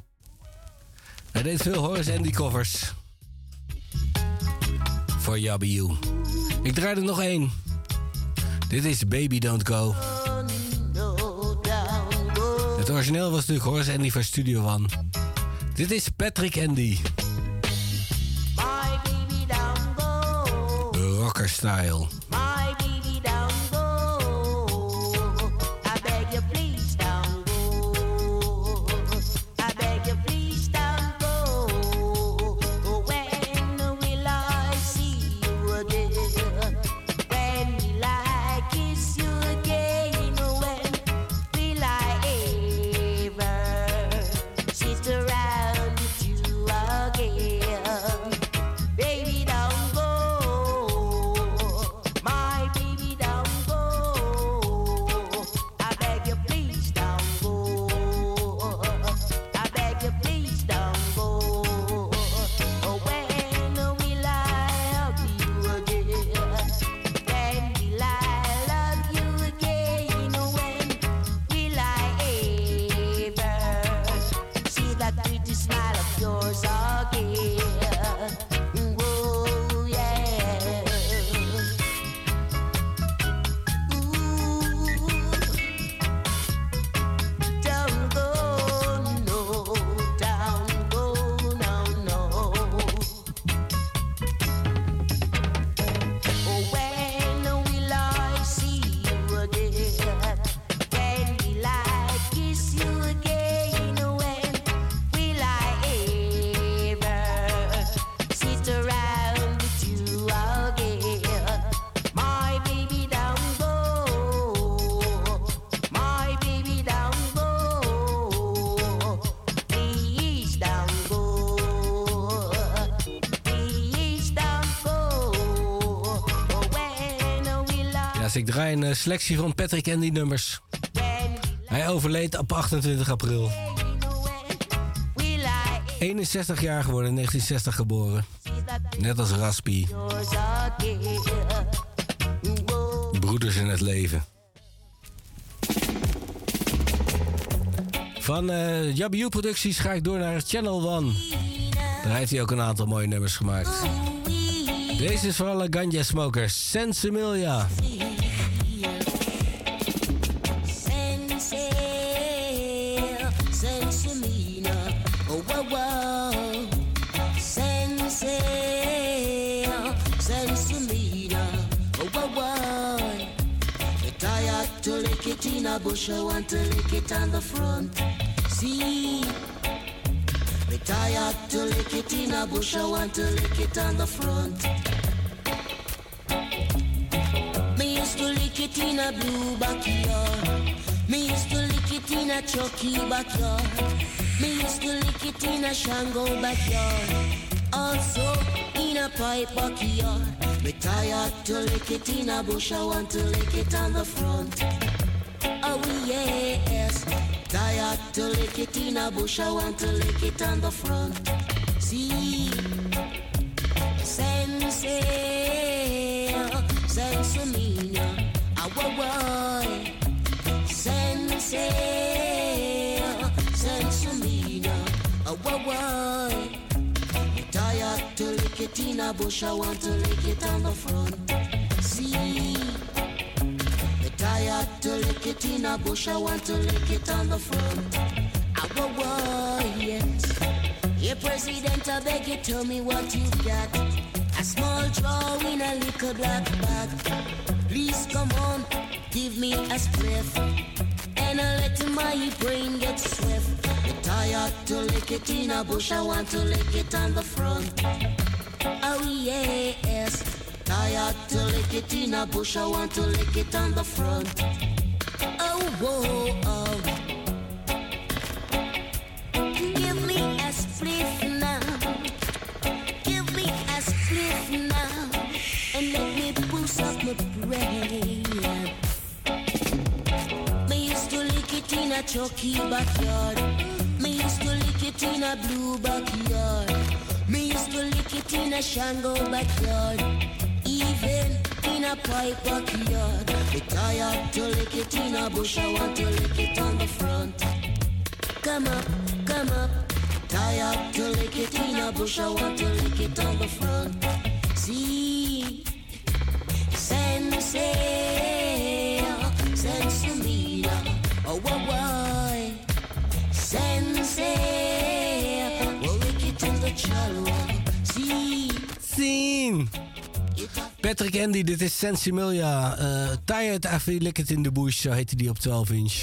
Hij deed veel Horace Andy covers. Voor Yabby Ik draai er nog één. Dit is Baby Don't Go. Het origineel was natuurlijk Horace Andy van Studio One. Patrick Andy. Rocker style.
Selectie van Patrick Andy nummers. Hij overleed op 28 april. 61 jaar geworden, in 1960 geboren. Net als Raspi. Broeders in het leven. Van uh, Jabiu Producties ga ik door naar Channel One. Daar heeft hij ook een aantal mooie nummers gemaakt. Deze is voor alle ganja smokers. Sensimilia.
Bush, I want to lick it on the front. See, me tired to lick it in a bush, I want to lick it on the front. Me used to lick it in a blue backyard. Me used to lick it in a Chucky backyard. Me used to lick it in a Shango backyard. Also in a pipe backyard. Me tired to lick it in a bush, I want to lick it on the front. Yes, tired to lick it in a bush, I want to lick it on the front. See, sensei, sensomina, our boy. Sensei, sensomina, our boy. Tired to lick it in a bush, I want to lick it on the front. See tired to lick it in a bush, I want to lick it on the front. Our war, yes. Yeah, President, I beg you, tell me what you got. A small draw in a little black bag. Please come on, give me a spliff. And I let my brain get swift. Tired to lick it in a bush, I want to lick it on the front. Oh, yes. Tired to lick it in a bush, I want to lick it on the front. Oh, whoa, oh. Give me a spliff now. Give me a spliff now. And let me boost up my brain. Me used to lick it in a chucky backyard. Me used to lick it in a blue backyard. Me used to lick it in a Shango backyard. Even in a pipe backyard. Me tired to lick it in a bush, I want to lick it on the front. Come up, come up. Tired to lick it in a bush, I want to lick it on the front. See, sensei, sensei, oh, why, why? Sensei, we'll lick it in the chalwa. See,
Scene. Patrick Andy, dit is Sensimilia. Uh, Tired After Lick It in the Bush, zo heette die op 12 inch.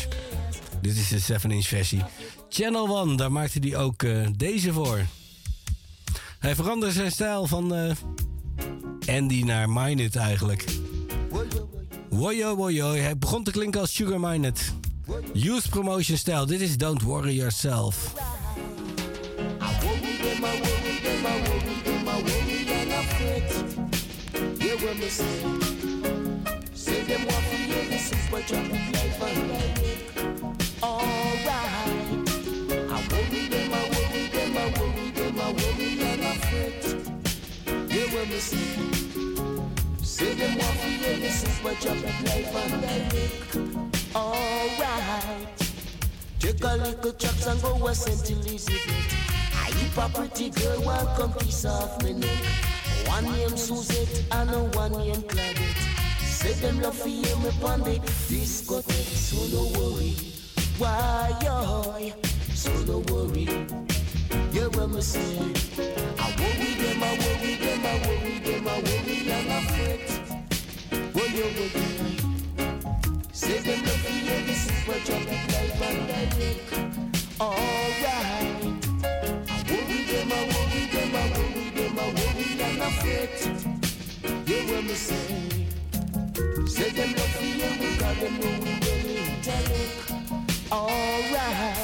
Dit is de 7 inch versie. Channel One, daar maakte hij ook uh, deze voor. Hij veranderde zijn stijl van uh, Andy naar Mined eigenlijk. Woyo woyo, hij begon te klinken als Sugar Mined. Youth promotion stijl, dit is Don't Worry Yourself.
What me say. Them want to hear the super life and like Alright. I worry them, I worry them, I worry them, I and I fret. Hear what me say. Say them want to hear the super and Alright. Take a little chops and go a St. Elizabeth. I keep a pretty girl, want come piece off me neck. One name Suzette and a one name Claudette. Say them love for hear me pon the discotheque, so no worry. Why yo? So no worry. You what me say? I worry them, I worry them, I worry them, I worry and I fret. What you worry? Say them love for hear the super traffic life and direct. Alright. And I fret. Hear me say? Say them love for you because them know we well. Alright.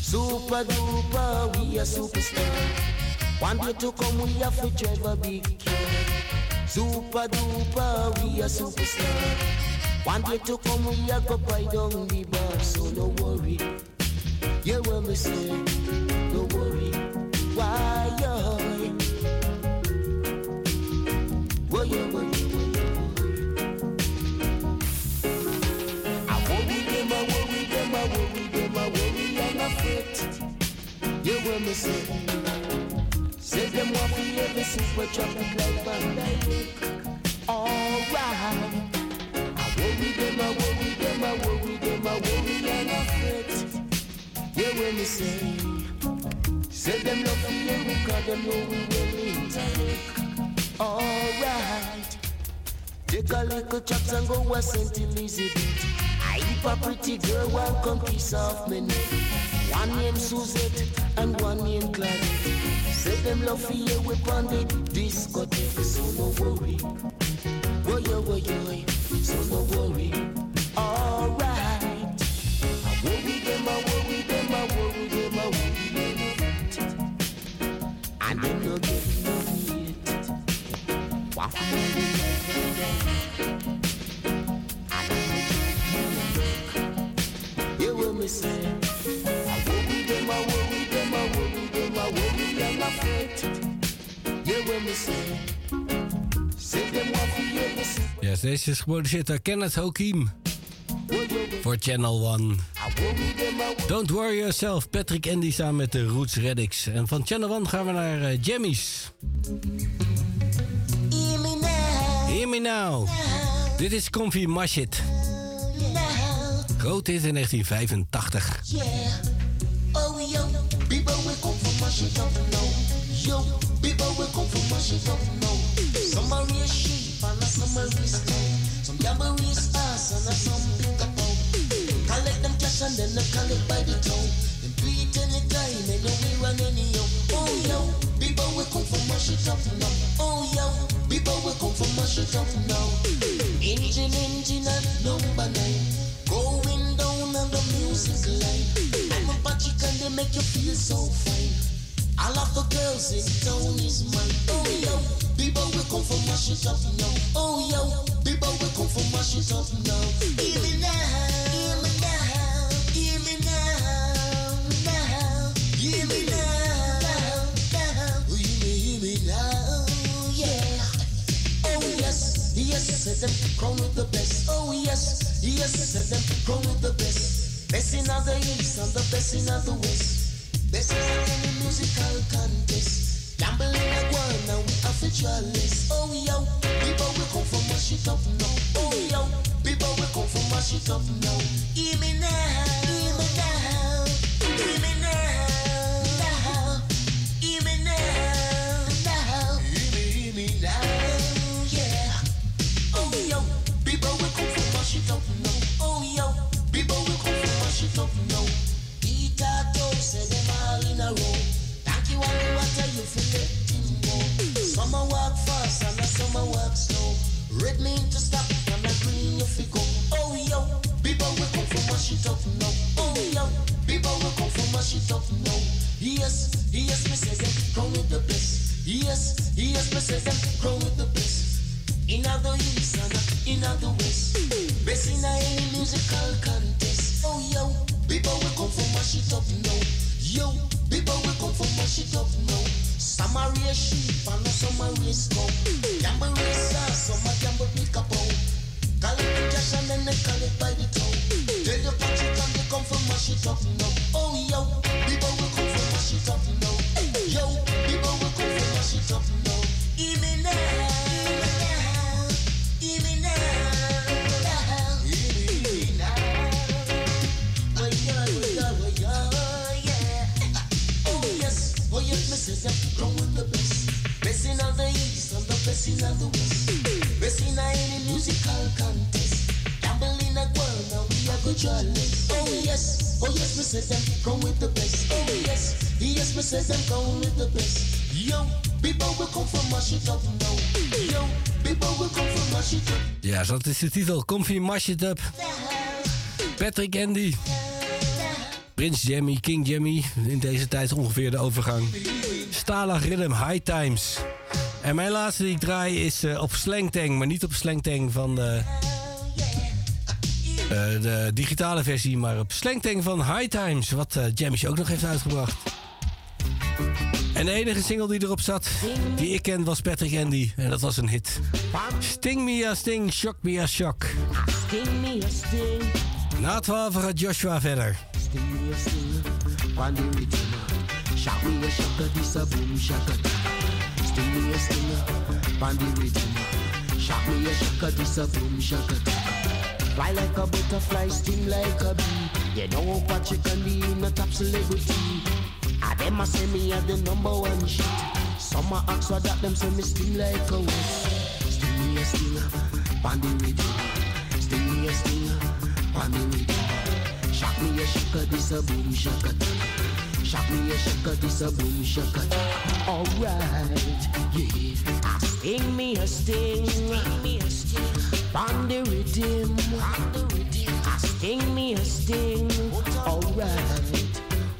Super duper, we a superstar. One day to come, we have to drive a big car. Super duper, we a superstar. One day to come, we a go buy down the bar, so no worry. You what me say? No worry. Why yo? Worry, and I fret. You what me say? Say them want to hear the super traffic like. Alright. I worry them, I worry them, I worry them, I worry and I fret. Yeah, when me say, say them love for you because them know we will interact. Alright. Take a little chops and go a St. Elizabeth. I heap a pretty girl, one come kiss off me neck. One named Suzette and one named Claudette. Say them love for you on the discotheque, so no worry. Woy, yo,
deze is geproduceerd door Kenneth Hokiem. Voor Channel One. Don't worry yourself, Patrick Andy samen met de Roots Reddix. En van Channel One gaan we naar eh, Jammies.
Hear me now.
Dit is Comfy Mashit. Groot hit in 1985.
Yeah. Oh yo, people we come from my shit up now. Yo, we come from my shit up now. Some are and some are raise cow. Some and some pick up. Collect them cash and then by the. Oh yo, people come from now. Oh yo, people we come from my shit up now. Engine, engine number nine. Going down on the music line. I'm a make you feel so fine. All of the girls in town is mine. Oh yo, people will from now. Oh yo, people will from now. Hear now, said them crown with the best. Oh yes, yes, said them crown with the best. Best in the east and the best in the west. Best in any musical contest. Gambling like one now we have a chalice. Oh yo, people will come from my shit up now. Oh yo, people will come from my shit up now. Hear me now, hear me now, hear me now, people will come from my shit up now. Oh yo. People will come. Oh, from my shit up now. Oh. Some are raise sheep and some are raise cow. Gamble race ass, some are gamble pick up out. Collect the cash and then they collect by the town. Tell your Patrick and they come from my shit up now. Oh yo, people will come from my shit up now. Yo, people will come from my shit up now. Me now, oh the best. Best in all the east and the best in all the west. Best in any musical contest. Gamble in a world now we are good journalists. Oh yes, oh yes, me say them wrong with the best. Oh yes, yes, me say them wrong with the best. Yo, people will come from now. Yo, people will come from up.
Ja, dat is de titel. Comfy Mash It Up. Patrick Andy. Prins Jammy, King Jammy. In deze tijd ongeveer de overgang. Stalag Rhythm, High Times. En mijn laatste die ik draai is uh, op Slangtang. Maar niet op Slangtang van de, uh, de digitale versie. Maar op Slangtang van High Times. Wat uh, Jammy ook nog heeft uitgebracht. En de enige single die erop zat, die ik ken, was Patrick Andy. En dat was een hit. Sting me a sting, shock me a shock. Na 12 gaat Joshua verder.
Pan the rhythm. Shock me a shock, this a boom shock. Sting me a sting. Pan the rhythm. Shock me a shock, this a boom shock. Fly like a butterfly, sting like a bee. You know what you can be in a top celebrity. I them a say me as the number one shit. Some a ask for that them say me sting like a west. Sting me a sting, pan the rhythm. Sting me a sting, pan the rhythm. Shock me a shaka, this a boom shaka. Shock me a shaka, this a boom shaka. Alright, yeah. Sting me a sting, sting me a sting. Pan the rhythm, pan the. I sting me a sting. Alright.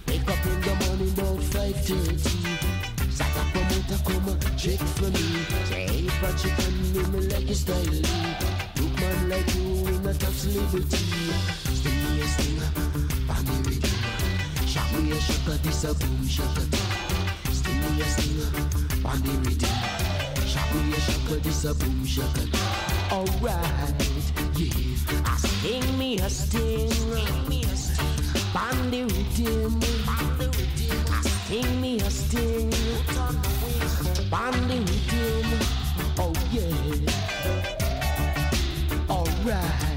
Wake up in the morning about 5.30 Sat up a motor come check for me Say hey but you can me like your style Look man like you in a top celebrity Sting me a stinger, pan the rhythm Shock me a shocker, this a boom shocker Sting me a stinger, pan the rhythm Shock me a shocker, this a boom shocker Alright, yeah sting me a sting the rhythm, I sting me a sting. The rhythm, oh yeah. Alright,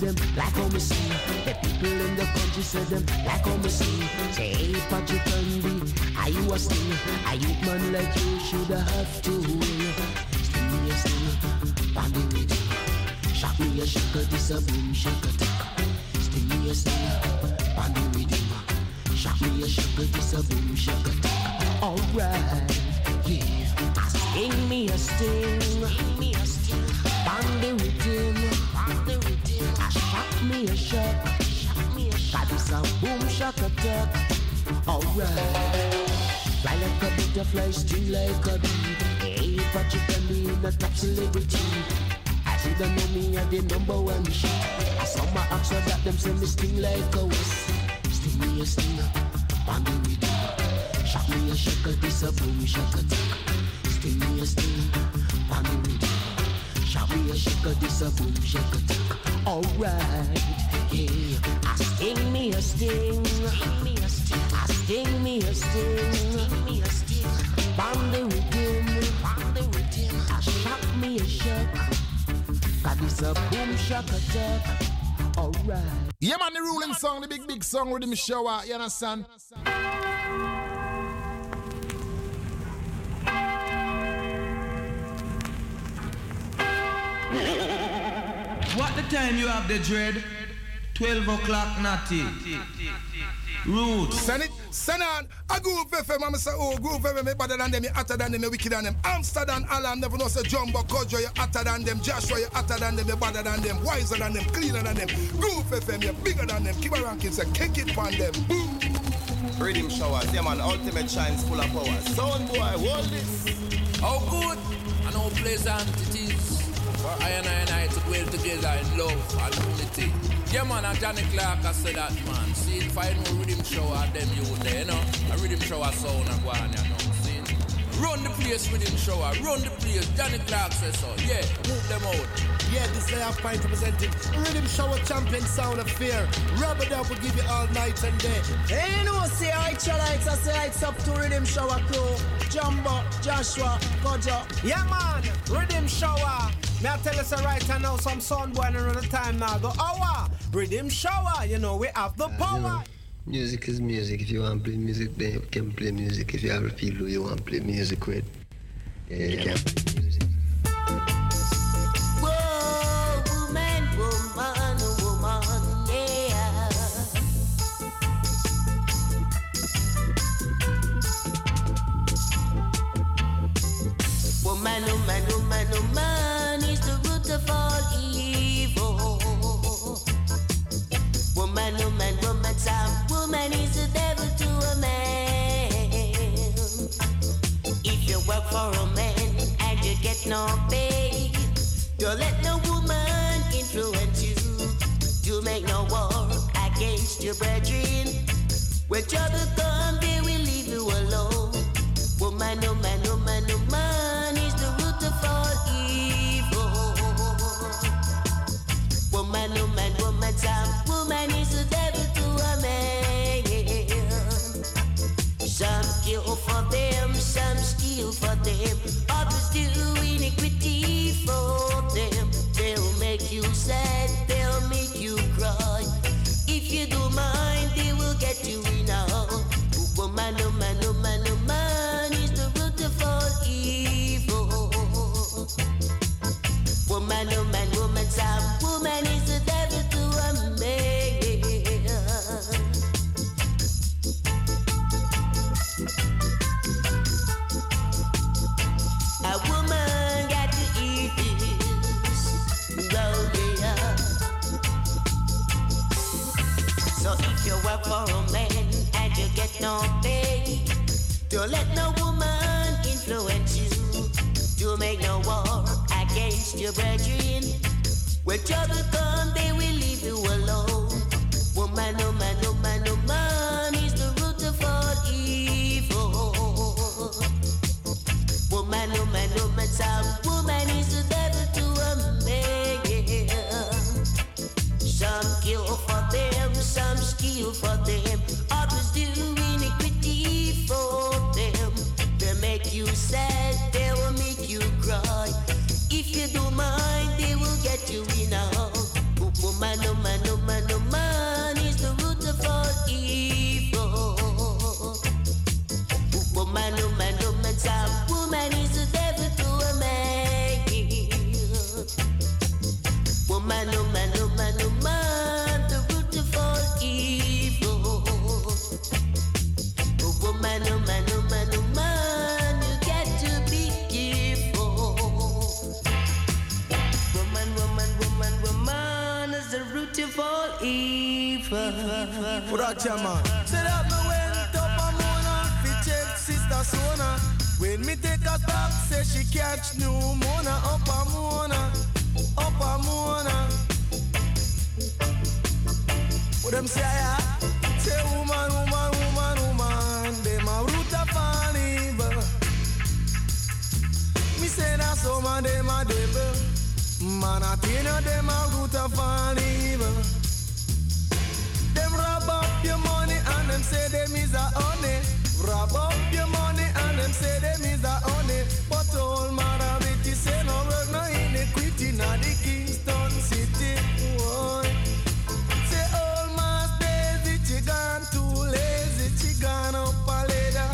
them like how me see. The people in the country say them like how me see. Say hey Patrick Andy, are you a sting? A youth man like you should have to win me a sting, pan the rhythm. Shock me a shaka, this a boom shaka taka. Sting me a sting, pan the rhythm. Shock me a shaka, this a boom shaka taka. Alright, yeah. Sting me a sting, sting me a sting. Pan the rhythm. Shock me a shock, shock me a shock. This a boom shaka taka. Alright. Fly like a butterfly, sting like a bee. Hey, but you can be in a top celebrity. I see them know me at the number one shit. I saw my ask her that them say me sting like a west. Sting me a sting, pan the rhythm. Shock me a shaka, this a boom shaka tick. Sting me a sting, shaka, this a boom shaka tick. Alright, yeah. I sting me a sting, sting me a sting. I sting me a sting, sting me a sting. Rhythm, pan the rhythm. I shock me a shock. Cause it's a boom shock attack. Alright.
Yeah, man, the ruling song, the big, big song the shower, you understand?
What the time you have the dread? 12 o'clock, natty. Roots.
Send it, send on. I Groove FM, I'm say, oh, Groove FM, me better than them, me hotter than them, me wicked than them. Amsterdam, Alan, never know, say, Jumbo, Kojo, you hotter than them. Joshua, you hotter than them, you better than them, wiser than them, cleaner than them. Groove FM, you bigger than them. Keep a ranking, say, kick it on them. Boom.
Riddim Showers, yeah man, ultimate shines full of power. Sound boy, hold this.
How good and how pleasant it is for I and I and I to dwell together in love and unity. Yeah man, and Johnny Clarke I said that man. See if I know riddim shower them you there, eh, you know. A riddim shower sound and go on, you know. See? Run the place riddim shower, run the place. Johnny Clarke says so. Yeah, move them out.
Yeah, this day I'm fine to present. Riddim Shower Champion Sound of Fear. Rub it up will give you all night and day. Hey, no, say I lights, I say it's up to Riddim Shower crew. Jumbo, Joshua, Kojo. Yeah, man, Riddim Shower. May I tell you so right now, some sound boy another time now. Go, hour, Riddim Shower. You know, we have the power.
Music is music. If you want to play music, then you can play music. If you have a feel you want to play music with, yeah, you can.
Whoa, no pay. Don't let no woman influence you. Do make no war against your brethren. When trouble comes, they will leave you alone. Woman, woman, woman, woman is the root of all evil. Woman, woman, woman, time. Woman is the devil to a man. Some kill for them, some steal for them do iniquity for them. They'll make you sad, don't let no woman influence you to make no war against your brethren. When trouble come, they will leave you alone. Woman, no man, no man, no man is the root of all evil. Woman, woman, woman, some woman evil.
What a man. Say that me went up a Mona, fi check sister Sona. When me take a stop, say she catch new Mona up a Mona, up a Mona. What them say, yeah? Say woman, woman, woman, woman, them a root of all evil. Me say that some of them a devil. Man, I tell you them a root of all evil. Them say them is a honey. Rob up your money and them say them is a honey. But all morality say no work, no iniquity, not the Kingston city. Whoa. Say all mass daisy, she gone too lazy, she gone up a ladder.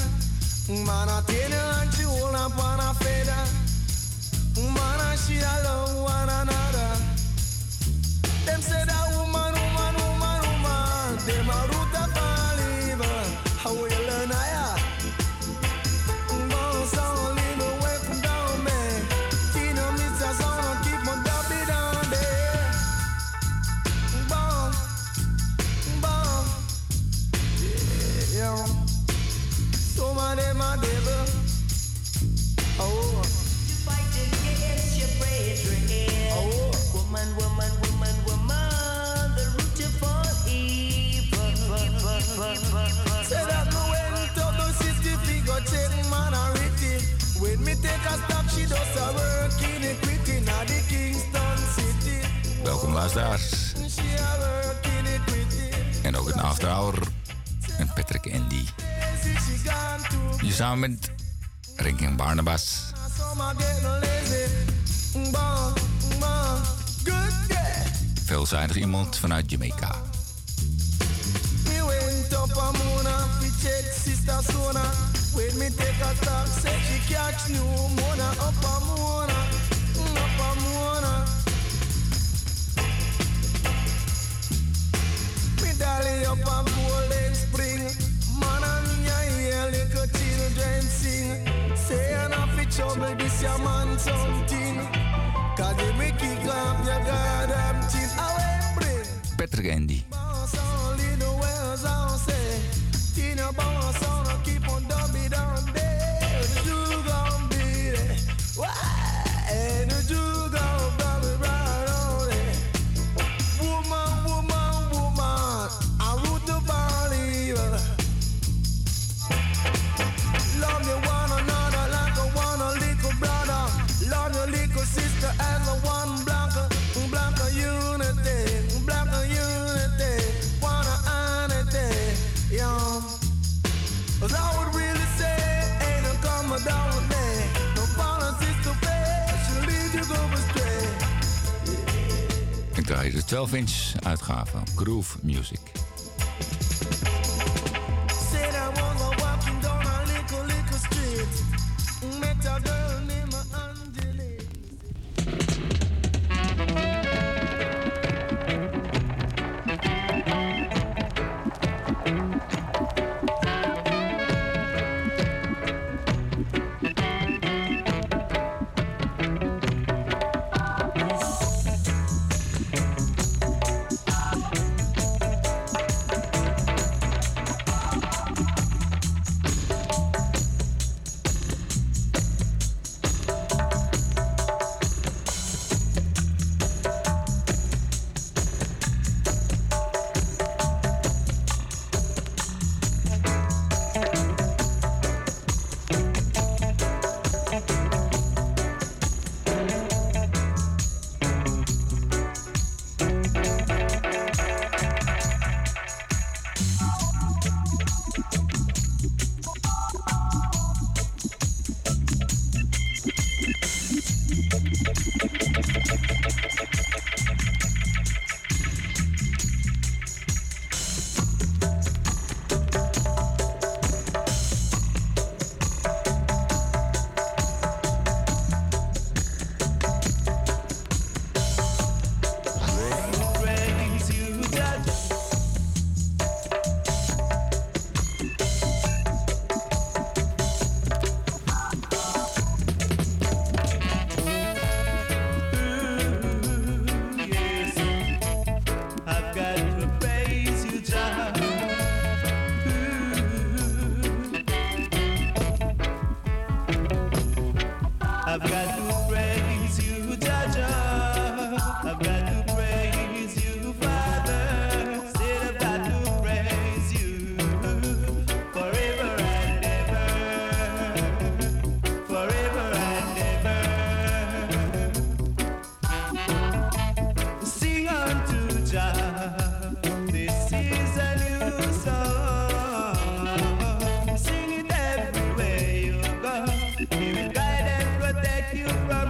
Man, tell you and she hold up on a feather. Man, and she alone one another.
Luisteraars.
She a work in equity.
En ook een after hour. En Patrick Andy.
Lazy, she gone to
Hier samen met Ranking Barnabas.
some a get no lazy. Bon, bon, good yeah.
Veelzijdig iemand vanuit Jamaica.
Me went up a Mona, fi check sister Sona. When me take a stop, say she catch new Mona up a Mona, mm, up a Mona. Dolly up a Golden Spring, man and hear little children sing. Say I fi trouble this your man something, 'cause if me kick up your goddamn chin, away bring.
Patrick Andy.
Bounce on, lead the wells on, say. Tina bounce on, I de 12-inch uitgave, Groove Music.
You're right.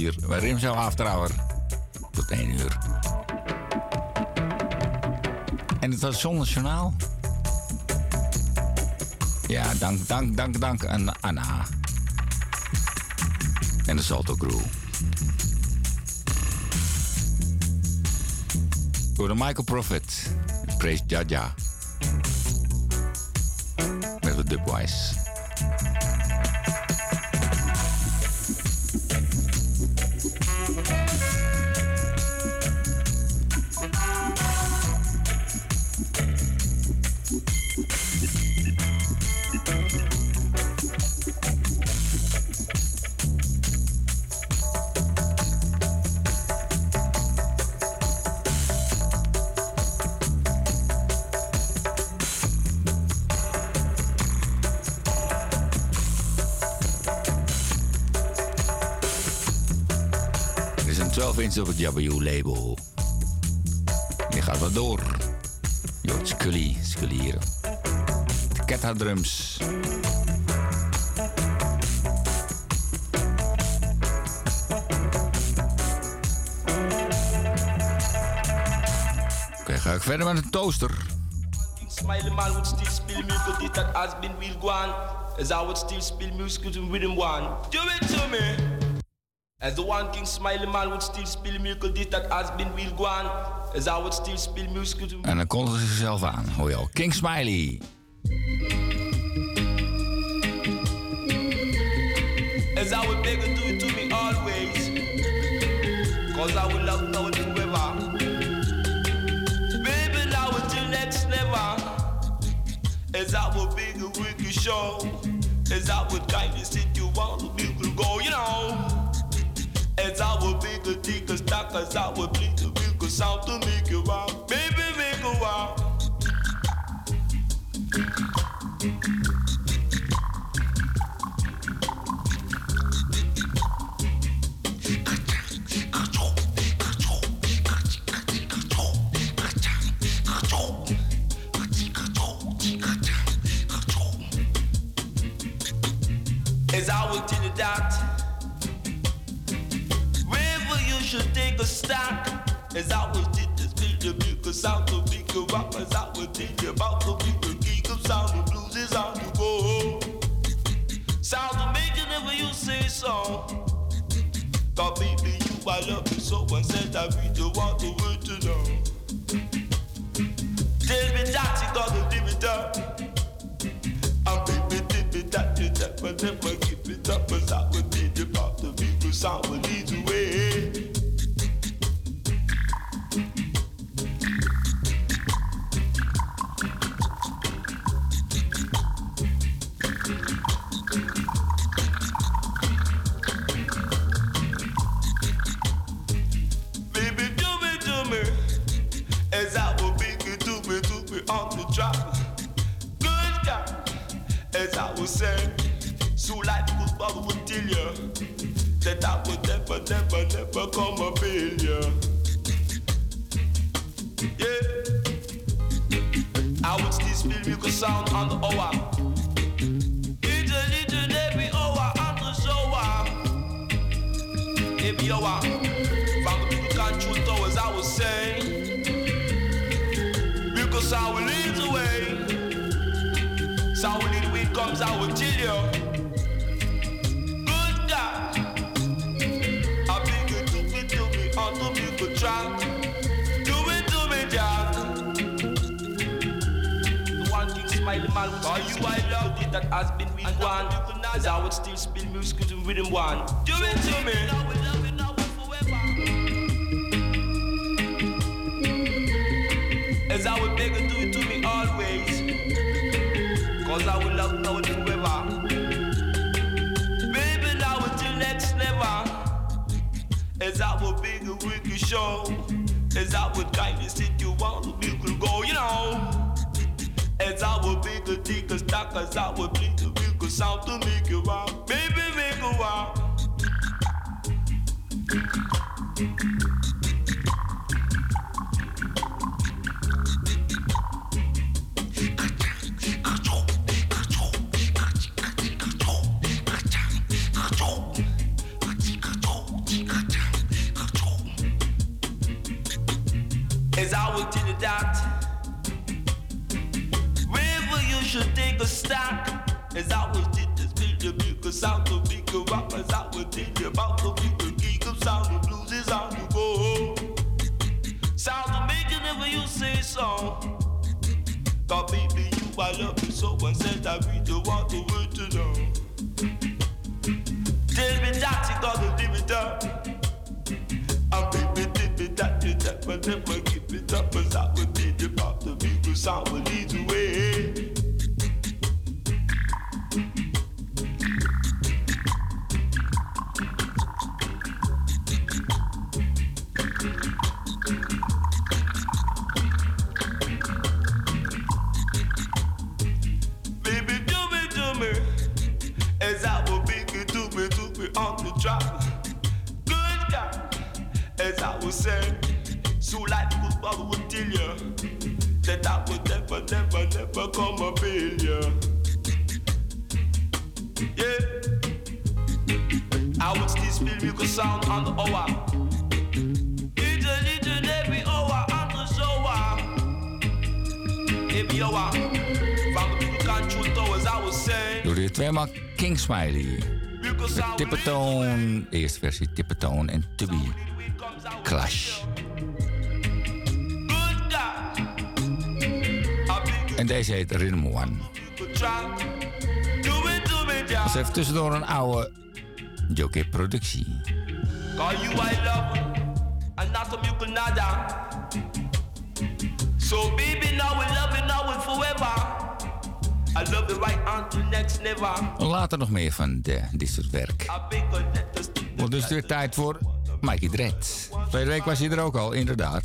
Hier bij Rimsel After Hour. Tot 1 uur. En het was zonder journaal. Ja, dank, dank, dank, dank aan Anna. En de Salto Crew. Door de Michael Prophet. Praise Jaja. Met de Dubwise. Op het W-label. Je gaat wat door. Je hoort Scully, Scully hier. De drums. Oké, ga ik verder met een toaster.
Smiley man would still spill milk of it that has been real gone. As I would still spill milk to rhythm one. Do it to me. As the one king smiley man would still spill milk of it that has been real gone. As I would still spill to
En dan kondigen ze zichzelf aan. Hoor je al. King Smiley.
As I would bleed the big sound to make you wow. Baby, make a wow. As I would you that should take a stock As I would tell this build the big sound to big rock As I tell you about the big geek of sound the blues is how to go Sound to make you never you say so. God baby you I love you so. And said I really want the world to know. Tell me that you gotta live it up. And baby, did me that you never, never give it up. As I would need about the people sound will lead the way
Maar King Smiley. Tippetoon, eerste versie Tippetoon en Tubby. Clash. En deze heet Rhythm One. Ze heeft tussendoor een oude Jockey productie. Later nog meer van de, dit soort werk. Want dus weer tijd voor Mikey Dredd. Tweede week was hij er ook al, inderdaad.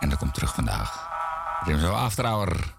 En dat komt terug vandaag. Rimzo zo Hour.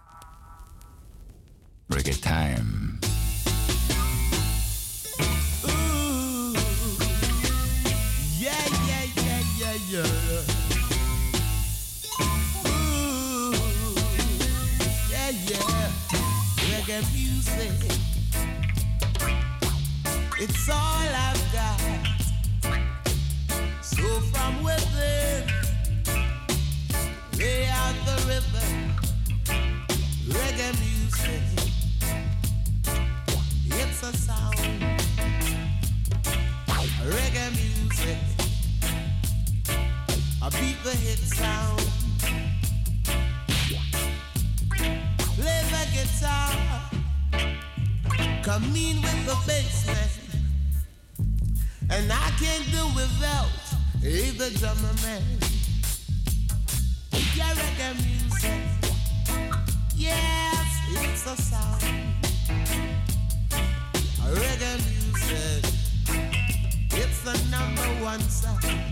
Come in with the bass man. And I can't do without either drummer man. Yeah, reggae music. Yes, it's a sound. Reggae music. It's the number one sound.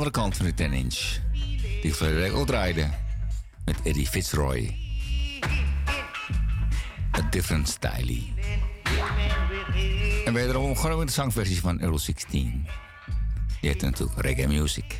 andere kant van de 10 inch. Die verrek al draaide. Met Eddie Fitzroy. A different stylie En wederom gewoon met de zangversie van Euro 16. Die heet natuurlijk reggae music.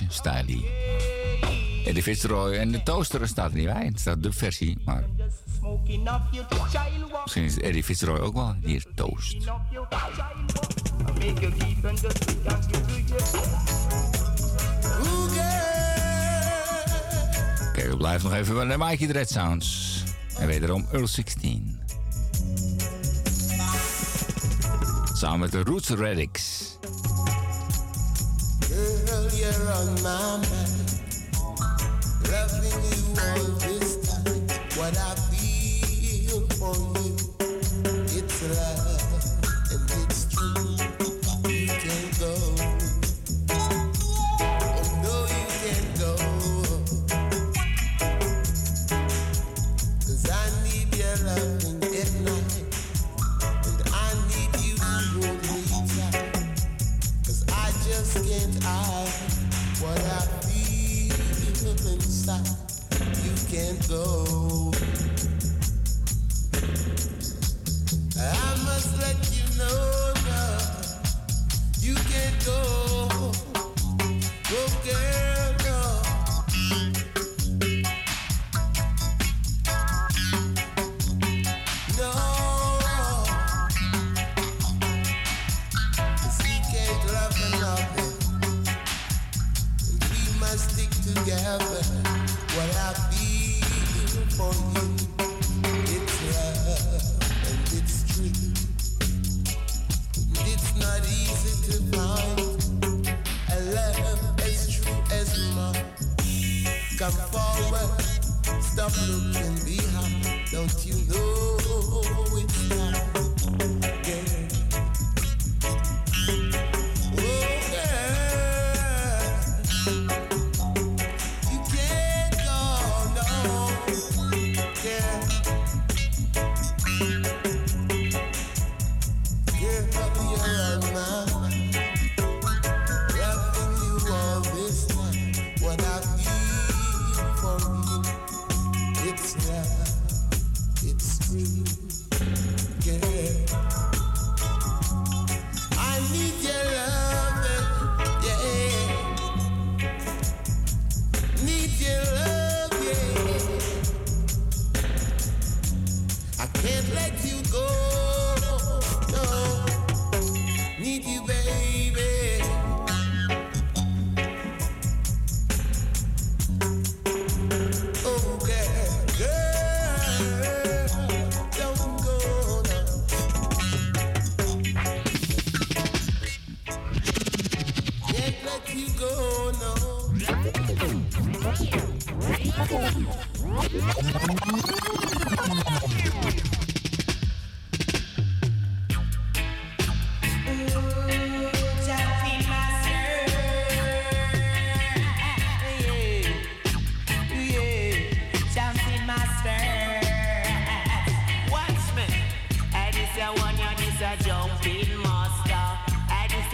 10-inch style. Eddie Fitzroy en de toaster staat er niet bij. Het staat de versie, maar misschien is Eddie Fitzroy ook wel hier toast. Kijk, we blijven nog even bij de Mikey Dread Sounds. En wederom Earl 16. Samen met de Roots Reddicks.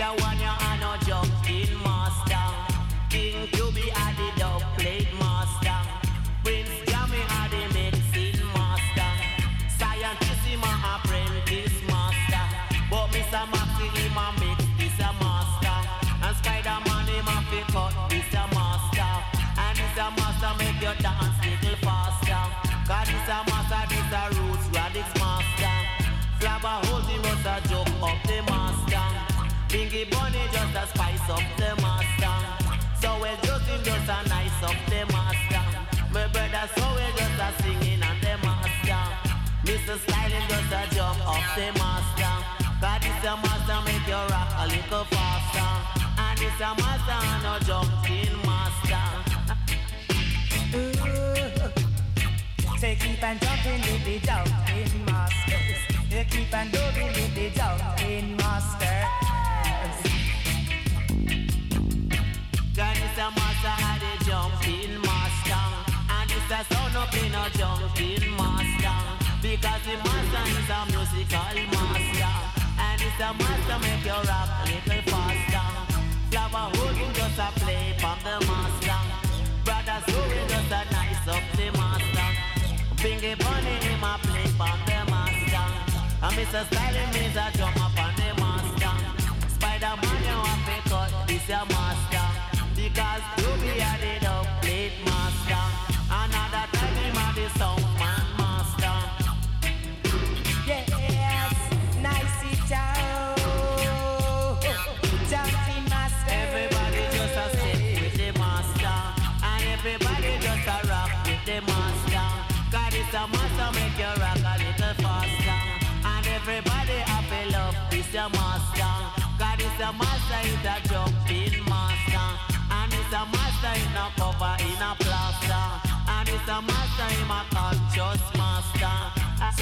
A
one, you spice up the master. So we just him just a nice up the master. My brother so we just a singing and the master. Mr. Styling just a jump up the master. Cause this a master make you rock a little faster. And this a master no jumping master.
Say keep on jumping with the jumping masters. You keep on doing with the jumping masters.
try the jumping master. And it's a sound up in a jumping master. Because the master is a musical master. And it's a master make your rap a little faster. Flower hood just a play from the master. Brothers who just a nice up the master. Finger bunny him a play from the master. And Mr. Styling is a drummer.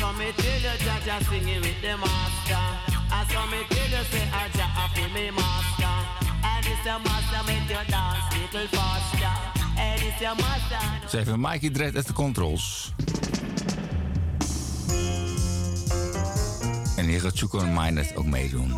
saw me children Jaja singing with the master. I saw me. And it's your dance little. And it's
Mikey Dredd at the controls. En hier gaat Chuko mine ook meedoen.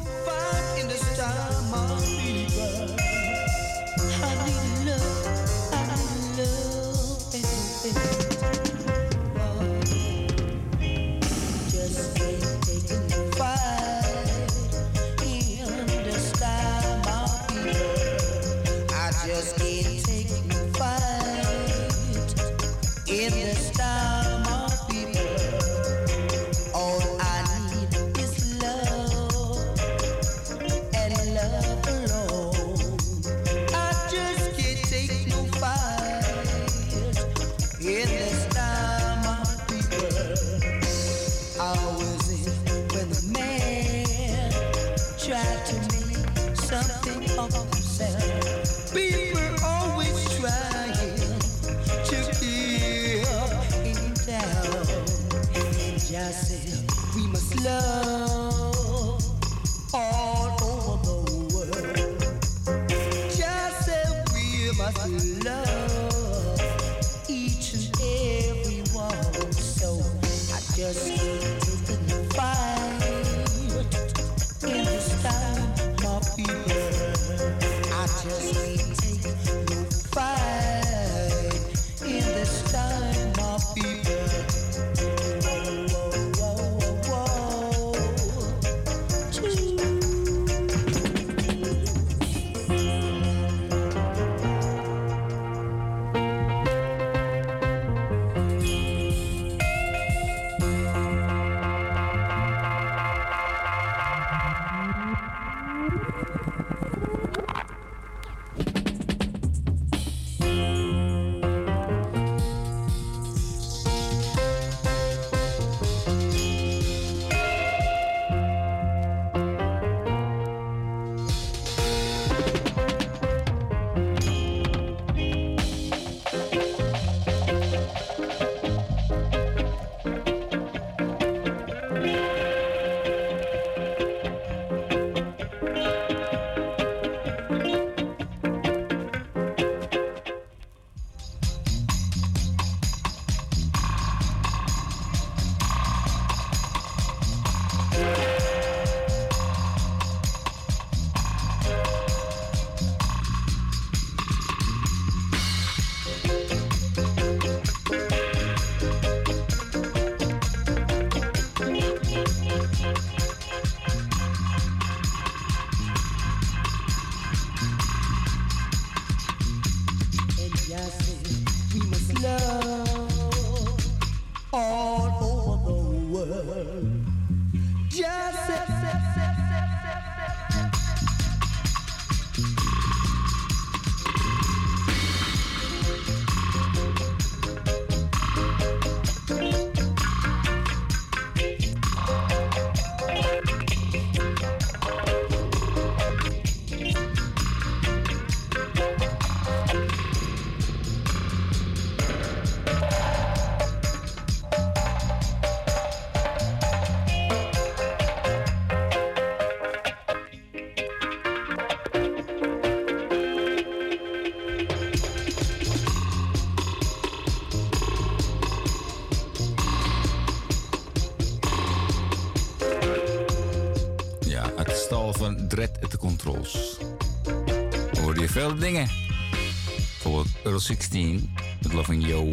16 met Loving Yo.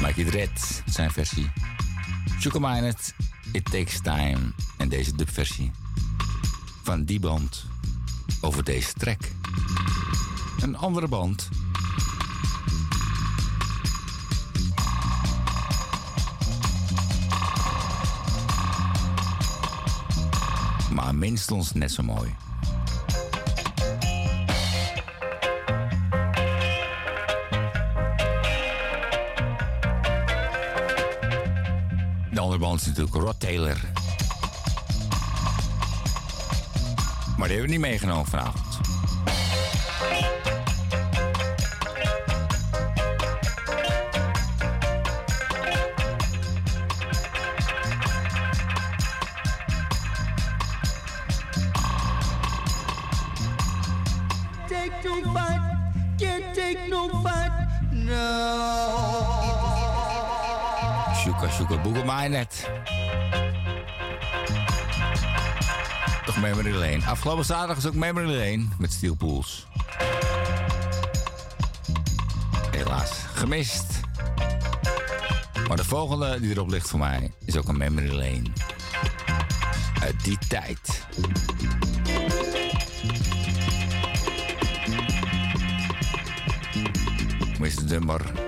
Mike It Red, zijn versie. Sugar het
It Takes Time. En deze dubversie van die band over deze track. Een andere band maar minstens net zo mooi. ons natuurlijk Rod Taylor. Maar die hebben we niet meegenomen vanavond. Boek boeken maar net. Toch Memory Lane. Afgelopen zaterdag is ook Memory Lane met Steel Pools. Helaas, gemist. Maar de volgende die erop ligt voor mij is ook een Memory Lane. Uit die tijd. Mr.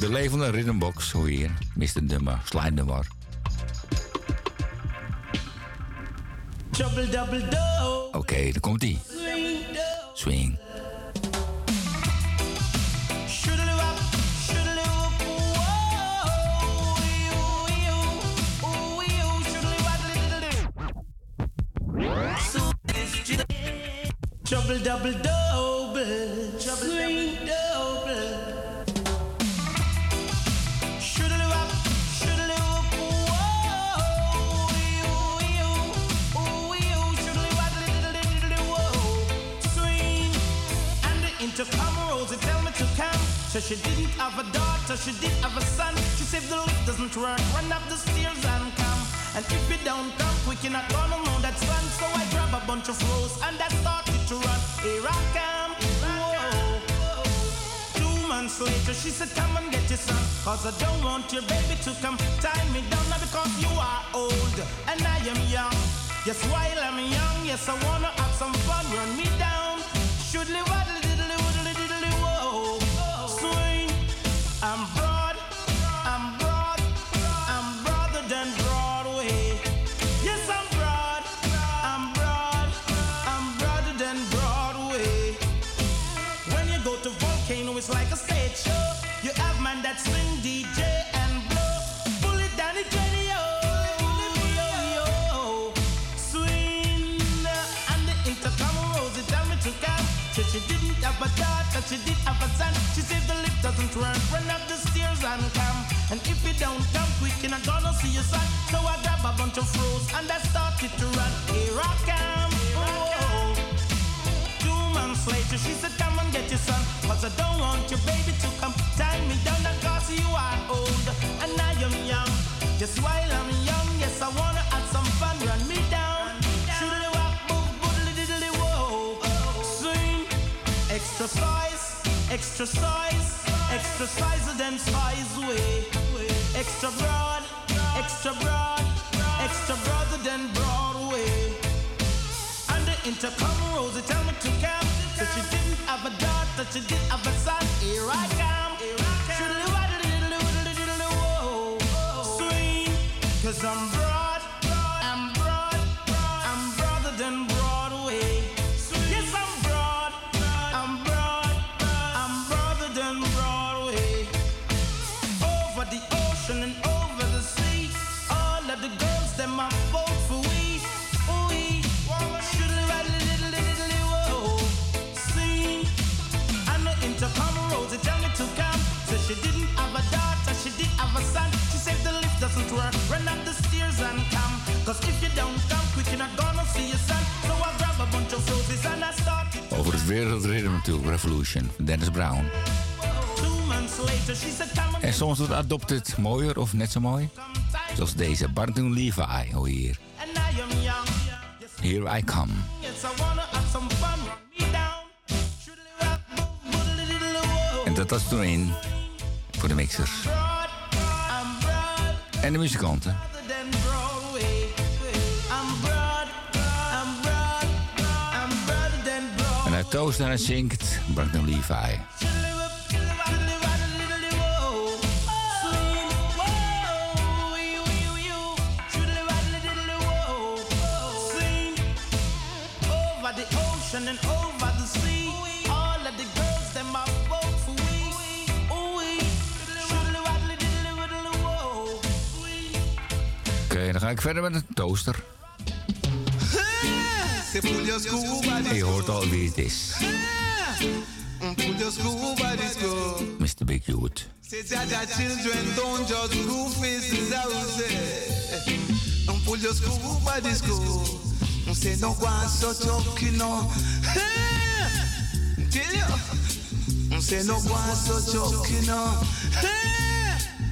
De levende rhythmbox, hoe hier. Mr. Dummer, slide
nummer.
Oké, okay, daar komt ie.
Swing. She said, come and get your son, cause I don't want your baby to come tie me down now because you are old and I am young. Yes, while I'm young, yes, I wanna have some fun, run me down.
Wereld Rhythm natuurlijk, Revolution, Dennis Brown. En soms wordt Adopted mooier of net zo mooi. Zoals deze, Barton Levi, hier. Here I Come. En dat was toen in voor de mixers. En de muzikanten.
Them are vote for we. Ooh, wee.
Oké, dan ga ik verder met een toaster. Je hoort al wie het is.
Pull your school by the school.
Mr. Big Youth.
Say Jaja children don't just school faces I will say. And pull your school by the school. Say no one so talking no. Tell you. Say no one so talking no.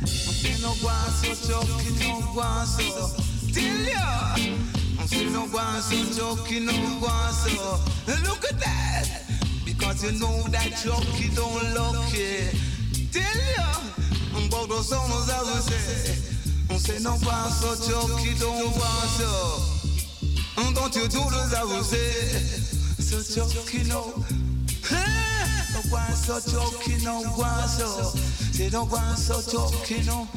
Say no one so talking no one so. Tell you. Say no one so talking no one so. Look at that. Because you know that jockey don't look it. Tell you, about those songs I will say. Say no one so jockey don't want so. Don't you do this I will say. So jockey no. No one so jockey no one so. Say no one so jockey no.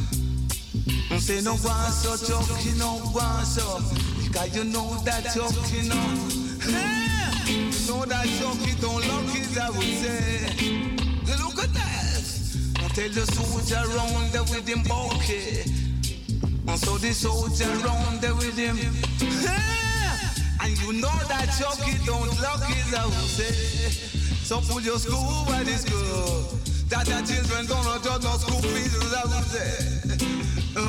Say no one so jockey no one so. Because you know that jockey no. You know that jockey don't look it, I would say. Look at that. Don't tell the soldier round there with him bulky. And so the soldier round there with him. And you know that jockey don't look it, I would say. So put your school by the school. That the children don't know just no school fees, I would say.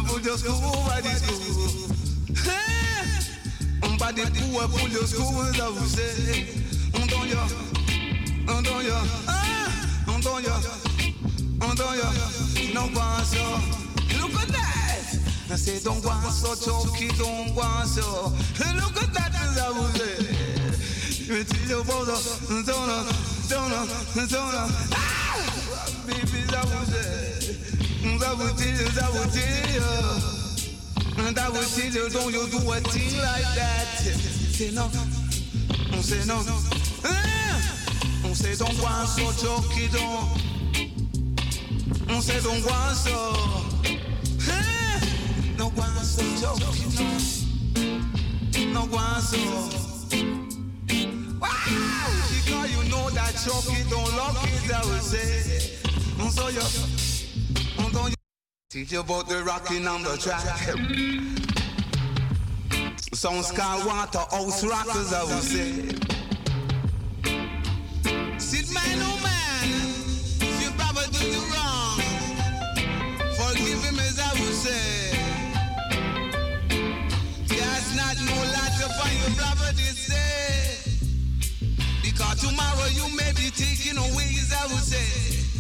Put your school by the school. By the poor, pull your schools, I would say. Don't you, don't you, don't you, don't you, no one. Look at that. Say, don't want so choky, don't want so. Look at that, know, don't know, don't know. Baby, And I will tell you, don't you do a thing like that. Say no, on say no. On say don't want so jockey don't. On say don't want so. Eh, No want so jockey no. No want so. Wow, because you know that don't lock it, I will say. So you, don't you. Teach you about the rocking on the track. Some sky water house rockers, I would say. Sit man, oh man, if your brother do you wrong, forgive him as I would say. There's not no lot upon your brother this day. Because tomorrow you may be taking away, as I would say.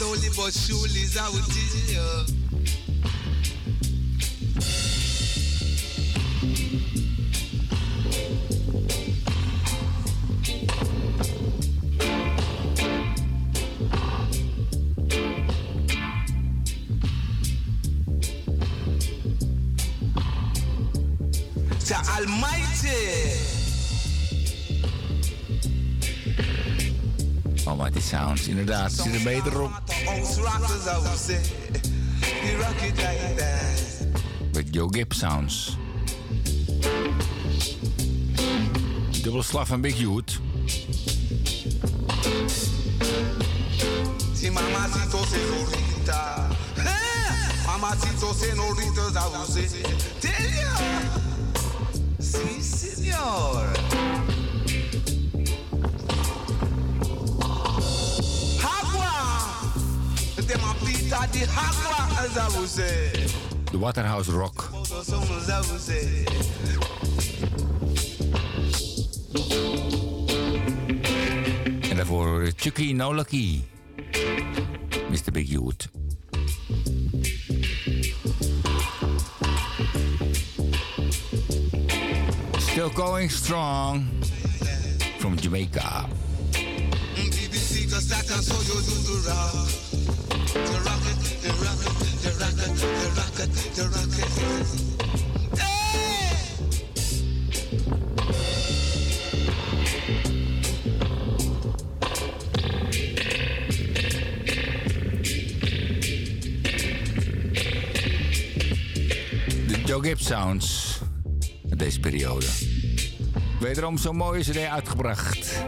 Slowly but surely, as I would tell you. The Almighty.
Almighty Sounds, inderdaad, zit er beter op.
House rockers, I would say. You rock it like that.
Met Joe Gibb Sounds. Dubbele slag van Big Youth.
Si mamacito senorita. Eh, Mamacito senoritas, I would say. Tell you. Si, senor. Hagua. Them a Peter the Hagua, as I would say.
De Waterhouse Rock.
Those songs, I would.
En daarvoor Chucky No Lucky. Mr. Big Youth. Still going strong from Jamaica. Mm, Gib Sounds. Deze periode. Wederom zo'n mooie CD uitgebracht.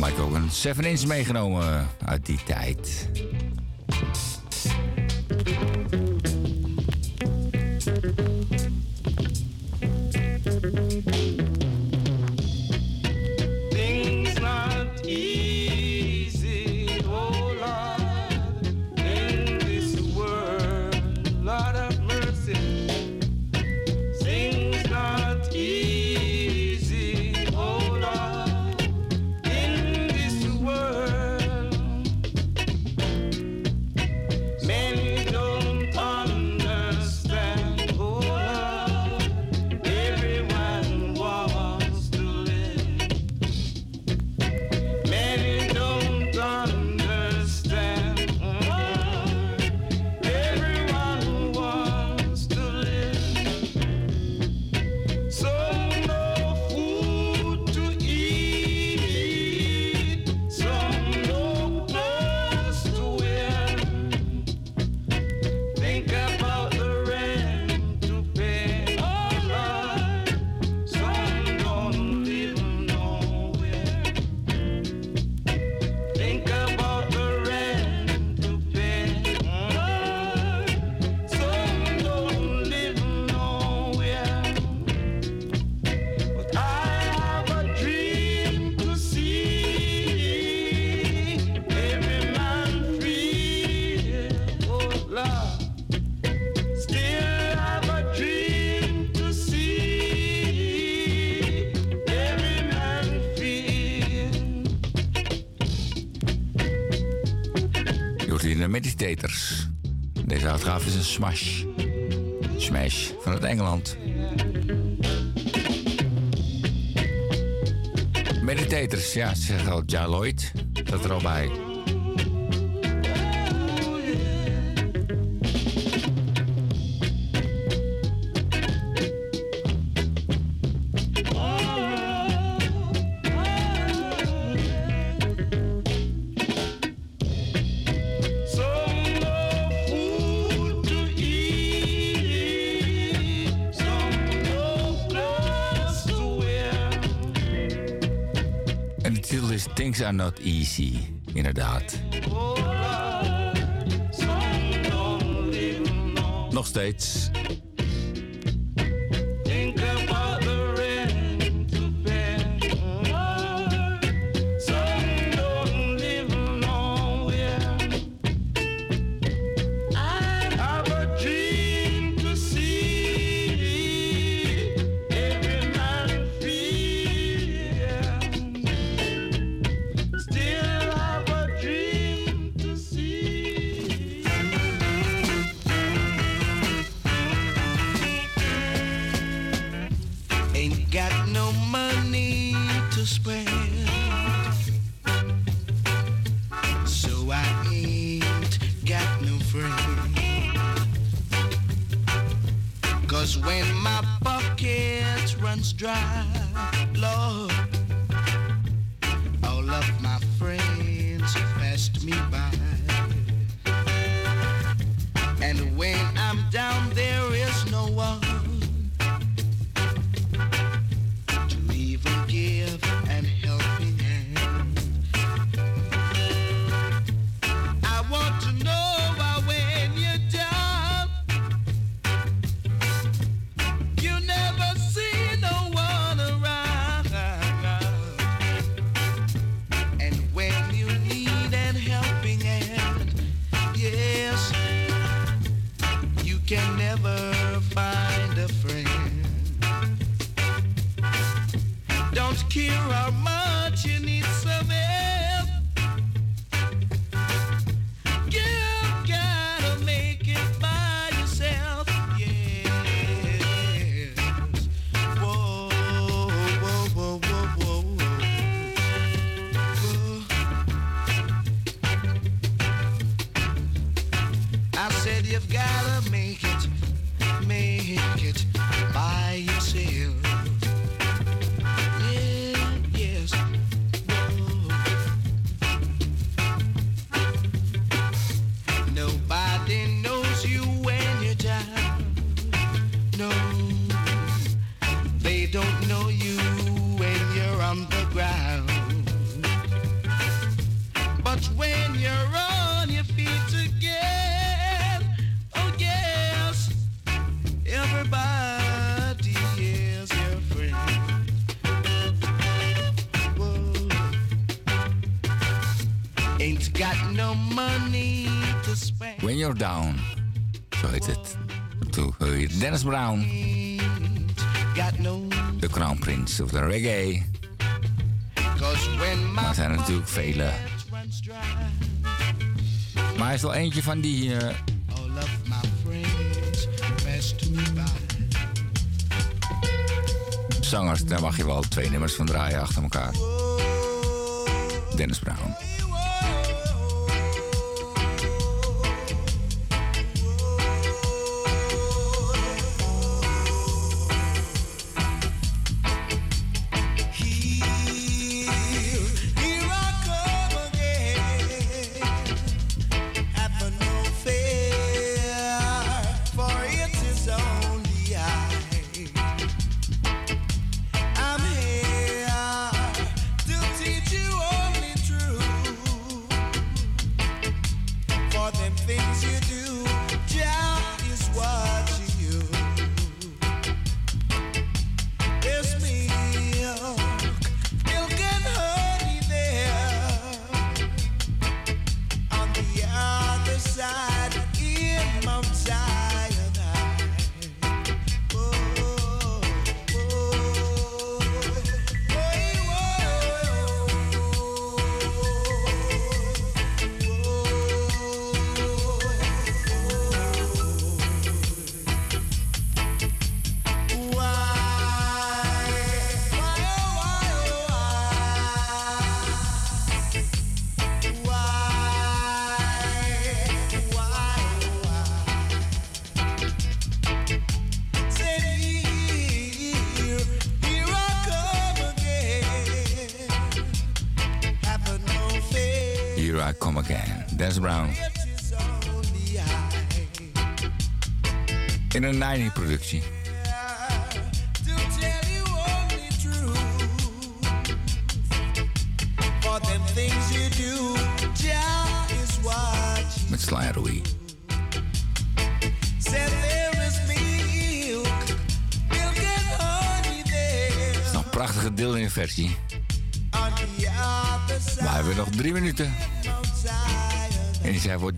Michael een 7 inch meegenomen uit die tijd. Smash. Smash vanuit Engeland. Meditators, ja, zegt al Jaloid. Dat er al bij. Easy, inderdaad. Nog steeds
The
rock no money to spend. When You're Down.
Zo heet het. Toen Dennis Brown.
Got.
De Crown Prince of the Reggae. Maar er zijn er natuurlijk vele. Maar hij is wel eentje van die... eh,
me by.
zangers, daar mag je wel twee nummers van draaien achter elkaar. Dennis Brown.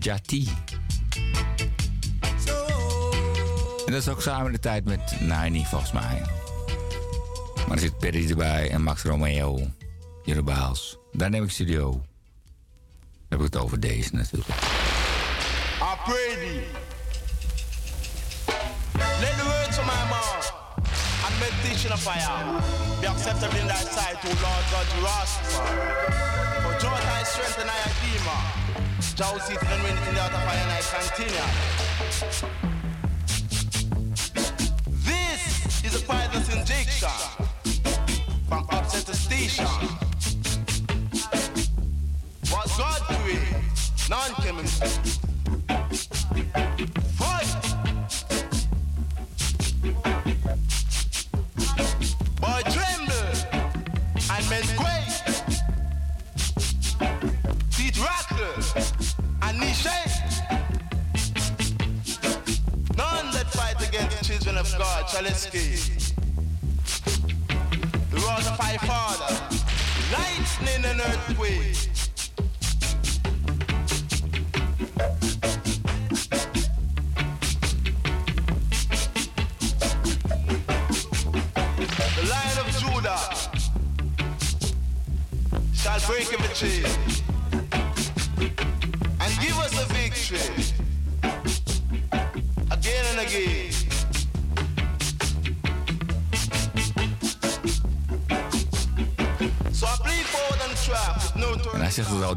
Jati. En dat is ook samen de tijd met Nine volgens mij. Maar er zit Perry erbij en Max Romeo. Jere Baals. Daar neem ik studio. Dan heb ik het over deze natuurlijk.
I pray thee. Let the words of my mouth and meditation of fire be acceptable in thy sight, O Lord God, you Rastafari. For joy thy strength and thy redeemer. Jah seat and wind in the fire and I continue.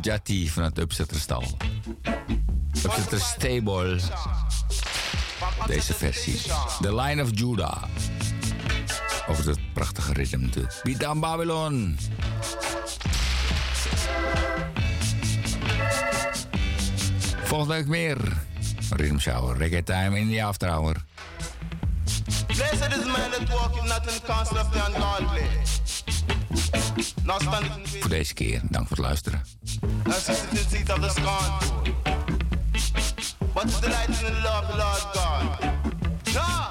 Van het Upsetterstal. Upsetter Stable. Deze versie. The Line of Judah. Over het prachtige ritme natuurlijk. Beat Down Babylon. Volgende week meer. Rhythm Shower, Reggae Time in the After Hour.
Blessed is the man that walketh not in the counsel of the ungodly. Not standeth in the
Voor deze keer. Dank voor het luisteren.
In the seat of the scornful. But is delighted in the law of the Lord God. Jah,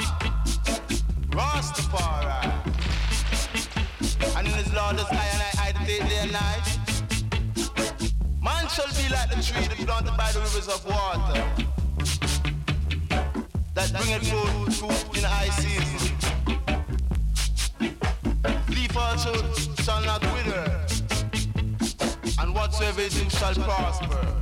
Rastafari. And in his law does I and I hide day, day and night. Man shall be like the tree that planted by the rivers of water. That bringeth forth fruit in high season. Whatsoever shall prosper.